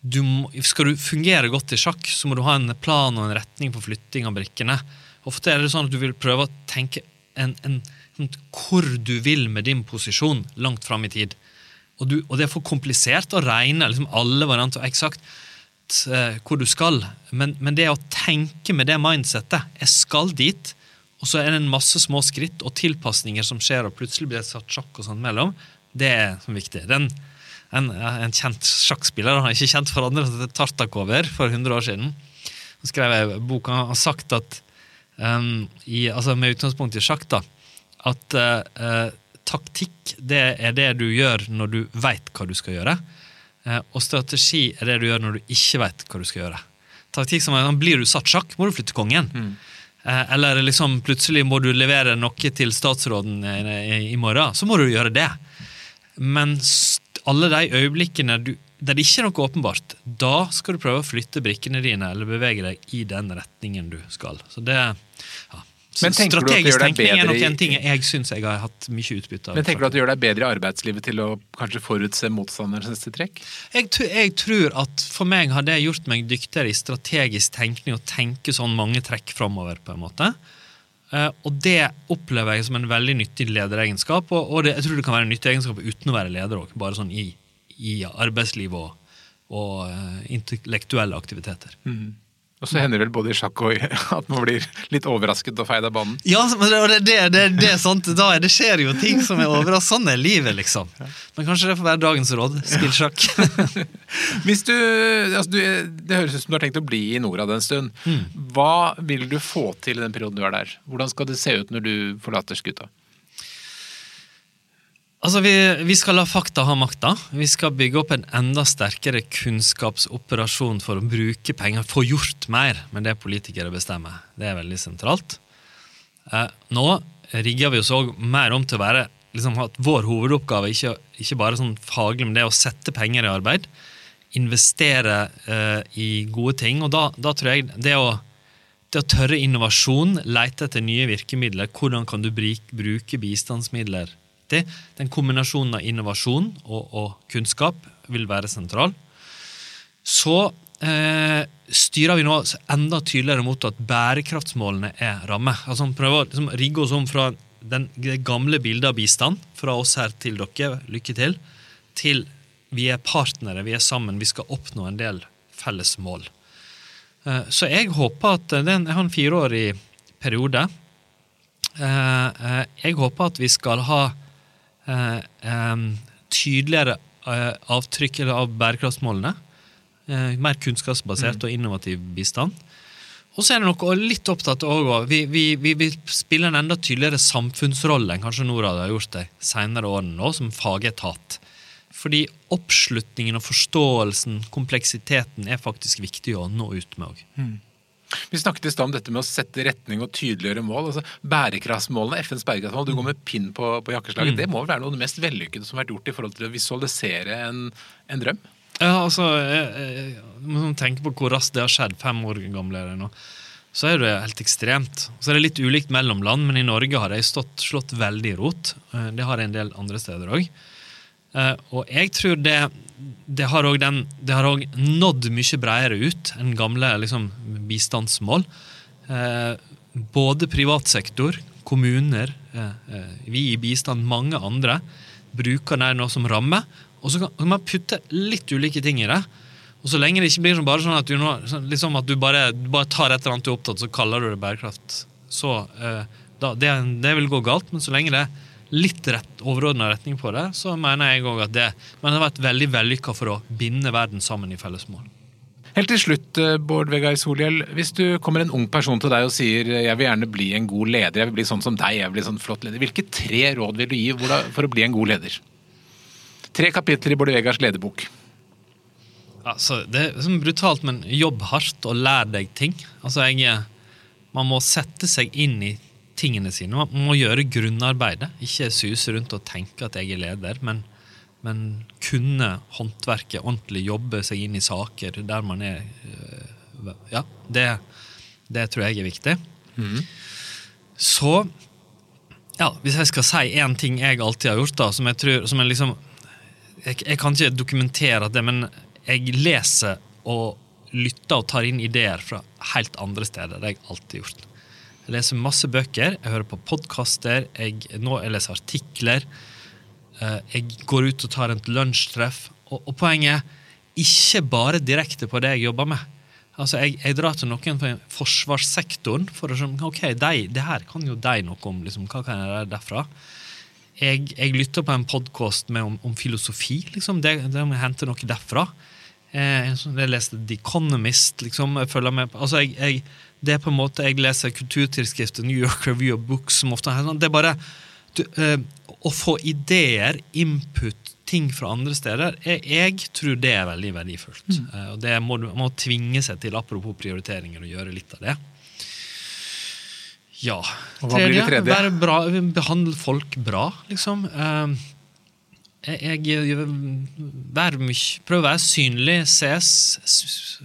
du må, Skal du fungere godt i sjakk, så må du ha en plan og en retning på flytting av brikkene. Ofte er det sånn at du vil prøve å tenke en, en, en, hvor du vil med din posisjon langt fram i tid. Og, du, og, det er for komplisert å regne liksom alle varianter eksakt uh, hvor du skal. Men, men, det å tenke med det mindsettet Jeg skal dit, og så er det en masse små skritt og tilpasninger som skjer, og plutselig blir det satt sjakk og sånt mellom. Det er viktig. Den, en, en kjent sjakkspiller, han er ikke kjent for andre, Tartakover, for 100 år siden. Han skrev ei bok han har sagt at um, i, altså med utgangspunkt i sjakk, da, at uh, taktikk det er det du gjør når du veit hva du skal gjøre. Uh, og strategi er det du gjør når du ikke veit hva du skal gjøre. Taktikk som er, Blir du satt sjakk, må du flytte kongen. Mm. Uh, eller liksom plutselig må du levere noe til statsråden i, i, i morgen. Så må du gjøre det. Men alle de øyeblikkene du, der det ikke er noe åpenbart, da skal du prøve å flytte brikkene dine eller bevege deg i den retningen du skal. Så det, ja. Det strategisk tenkning er nok en ting jeg syns jeg har hatt mye utbytte av. Men tenker du at det gjør deg bedre i arbeidslivet til å kanskje forutse motstanderens trekk? Jeg, jeg tror at for meg har det gjort meg dyktigere i strategisk tenkning å tenke sånn mange trekk framover, på en måte. Eh, og det opplever jeg som en veldig nyttig lederegenskap, og, det, jeg tror det kan være en nyttig egenskap uten å være leder òg, bare sånn i, i arbeidsliv og, og eh, intellektuelle aktiviteter. Og så hender det vel både i sjakk og [LAUGHS] at man blir litt overrasket og feid av banen. Ja, det, det, det, det, er sant. Da det skjer jo ting som er overraskende. Sånn er livet, liksom. Men kanskje det får være dagens råd. Spill sjakk. [LAUGHS] Hvis du, altså du, Det høres ut som du har tenkt å bli i Norad en stund. Mm. Hva vil du få til i den perioden du er der? Hvordan skal det se ut når du forlater skuta? Altså, vi, vi skal la fakta ha makta. Vi skal bygge opp en enda sterkere kunnskapsoperasjon for å bruke penger, få gjort mer med det politikere bestemmer. Det er veldig sentralt. Eh, nå rigger vi oss òg mer om til å være liksom, at vår hovedoppgave ikke, ikke bare sånn faglig, men det er å sette penger i arbeid. Investere eh, i gode ting. Og da, da tror jeg det å, det å tørre innovasjon, lete etter nye virkemidler, hvordan kan du bruke bistandsmidler til, den kombinasjonen av innovasjon og, og kunnskap vil være sentral. Så eh, styrer vi nå enda tydeligere mot at bærekraftsmålene er ramme. Altså Prøve å liksom, rigge oss om fra den, det gamle bildet av bistand, fra oss her til dere, lykke til, til vi er partnere, vi er sammen, vi skal oppnå en del felles mål. Eh, Så jeg håper at den, Jeg har en fireårig periode. Eh, eh, Jeg håper at vi skal ha tydeligere eh, avtrykk av bærekraftsmålene. Eh, Mer kunnskapsbasert og innovativ bistand. Og så er det noe litt opptatt av vi, vi, vi, spiller en enda tydeligere samfunnsrolle enn kanskje Norad har gjort de senere årene nå, som fagetat. Fordi oppslutningen og forståelsen, kompleksiteten, er faktisk viktig å nå ut med òg. Vi snakket i stad om dette med å sette retning og tydeliggjøre mål. altså Bærekraftsmålene, FNs bærekraftsmål, du går med pinn på, på jakkeslaget. Det må vel være noe av det mest vellykkede som har vært gjort i forhold til å visualisere en, en drøm? Ja, altså, jeg, jeg, må sånn tenke på hvor raskt det har skjedd. Fem år gamle er det nå. Så er det helt ekstremt. Så er det litt ulikt mellom land, men i Norge har de slått veldig rot. Eh, Det har en del andre steder òg. Og jeg tror det, det har òg nådd mye bredere ut enn gamle liksom, bistandsmål. Eh, Både privat sektor, kommuner, eh, eh, vi i bistand, mange andre, bruker det nå som ramme. Og så kan man putte litt ulike ting i det. Og så lenge det ikke blir bare sånn at du, nå, liksom at du bare, bare tar et eller annet du er opptatt så kaller du det bærekraft, så eh, da, det, det vil gå galt. Men så lenge det er litt rett, overordna retning på det, så mener jeg òg at det, men det har vært veldig vellykka for å binde verden sammen i felles mål. Helt til slutt, eh, Bård Vegar Solhjell. Hvis du kommer en ung person til deg og sier jeg vil gjerne bli en god leder, jeg vil bli sånn som deg, jeg vil bli sånn flott leder. Hvilke tre råd vil du gi for å bli en god leder? Tre kapitler i Bård Vegars lederbok. Altså, det er sånn brutalt, men jobb hardt og lær deg ting. Altså, jeg, man må sette seg inn i tingene sine. Man må gjøre grunnarbeidet. Ikke suse rundt og tenke at jeg er leder, men, men kunne håndverket ordentlig, jobbe seg inn i saker der man er øh, Ja, det, det tror jeg er viktig. Så ja, hvis jeg skal si én ting jeg alltid har gjort, da, som jeg tror som jeg liksom jeg, jeg kan ikke dokumentere det, men jeg leser og lytter og tar inn ideer fra helt andre steder. Det har jeg alltid gjort. Jeg leser masse bøker, jeg hører på podkaster, jeg, nå jeg leser artikler. eh, Jeg går ut og tar et lunsjtreff. Og, og poenget er ikke bare direkte på det jeg jobber med. Altså, jeg, jeg drar til noen fra forsvarssektoren for å se ok, de, det her kan jo de noe om. Liksom, hva kan jeg lære derfra? jeg, jeg lytter på en podkast om, om filosofi. Liksom. Det, det må jeg hente noe derfra. Eh, sånn- jeg leste The Economist. Liksom, jeg følger med altså jeg, jeg, det er på en måte, Jeg leser kulturtidsskriftet New York Review of Books. som ofte sånn, Det er bare du, eh, Å få ideer, input, ting fra andre steder, jeg, jeg tror det er veldig verdifullt. Eh, og det må du må tvinge seg til, apropos prioriteringer, å gjøre litt av det. Ja. Og hva blir det tredje? Være bra, behandle folk bra, liksom. Eh, jeg, jeg vær mye, prøver å være synlig, ses,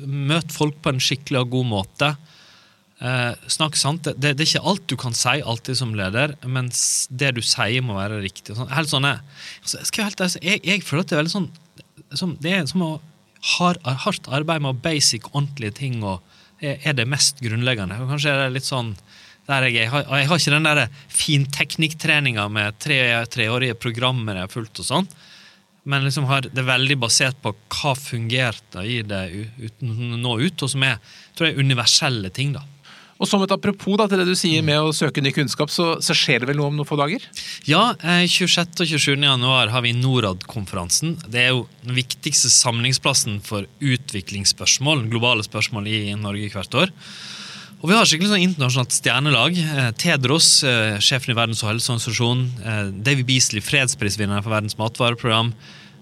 møt folk på en skikkelig og god måte. Eh, snakk sant. Det, det, er ikke alt du kan si alltid som leder, men det du sier, må være riktig. Sånn, helt sånn. Altså, helt, altså, jeg, jeg, føler at det er veldig sånn som, Det er som å ha hardt arbeid med basic, ordentlige ting og er, er det mest grunnleggende. Og kanskje er det litt sånn der jeg, jeg, har, jeg har ikke den der finteknikktreninga med tre, treårige programmer jeg har fulgt og sånn. Men liksom har det veldig basert på hva fungerte i det uten nå ut, og som er tror jeg, universelle ting. da. Og som et apropos da, til det du sier med å søke ny kunnskap, så, så skjer det vel noe om noen få dager? Ja, 26. Eh, og 27. januar har vi Norad-konferansen. Det er jo den viktigste samlingsplassen for utviklingsspørsmål, globale spørsmål i Norge hvert år. Og vi har skikkelig sånn internasjonalt stjernelag. Eh, Tedros, eh, sjefen i Verdens helseorganisasjon. Davy Beasley, fredsprisvinneren for Verdens matvareprogram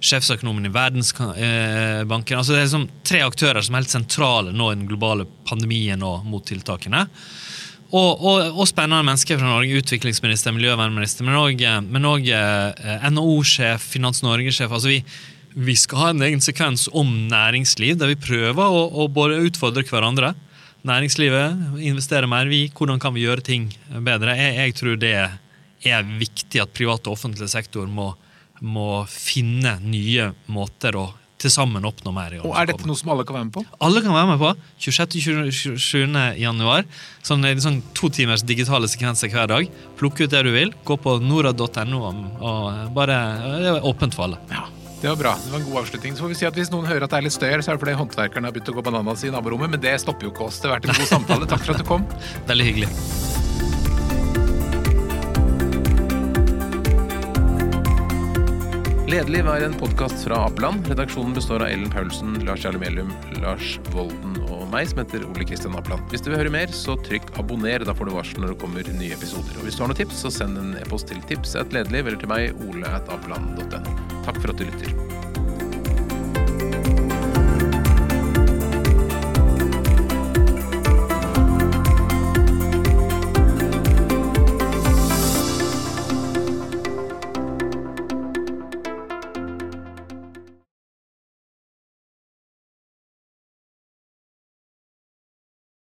sjefsøkonomen i Verdensbanken. Altså det er liksom tre aktører som er helt sentrale nå i den globale pandemien og mot tiltakene. Og, og, og spennende mennesker fra Norge. Utviklingsminister, miljøvernminister, men òg eh, NHO-sjef, Finans Norge-sjef. altså vi, vi skal ha en egen sekvens om næringsliv, der vi prøver å, å både utfordre hverandre. Næringslivet investere mer, vi. Hvordan kan vi gjøre ting bedre? Jeg, jeg tror det er viktig at privat og offentlig sektor må må finne nye måter å til sammen oppnå mer. Og Er dette noe som alle kan være med på? Alle kan være med på. 26.-27. januar. Sånn, sånn to timers digitale sekvenser hver dag. Plukk ut det du vil. Gå på norad.no. og bare, Det er åpent for alle. Ja. Det var bra. Det var en god avslutning. Så får vi si at Hvis noen hører at det er litt støy, så er det fordi håndverkerne har begynt å gå bananas i naborommet. Men det stopper jo ikke oss. Det har vært en god samtale. Takk for at du kom. Veldig hyggelig. Ledelig var en podkast fra Apeland. Redaksjonen består av Ellen Paulsen, Lars Jarle Melum, Lars Volden meg, som heter Ole Kristian Apland. Hvis du vil høre mer, så trykk abonner. Da får du varsel når det kommer nye episoder. Og hvis du har noen tips, så send en e-post til tips at eller til meg, ole.apland.no. Takk for at du lytter.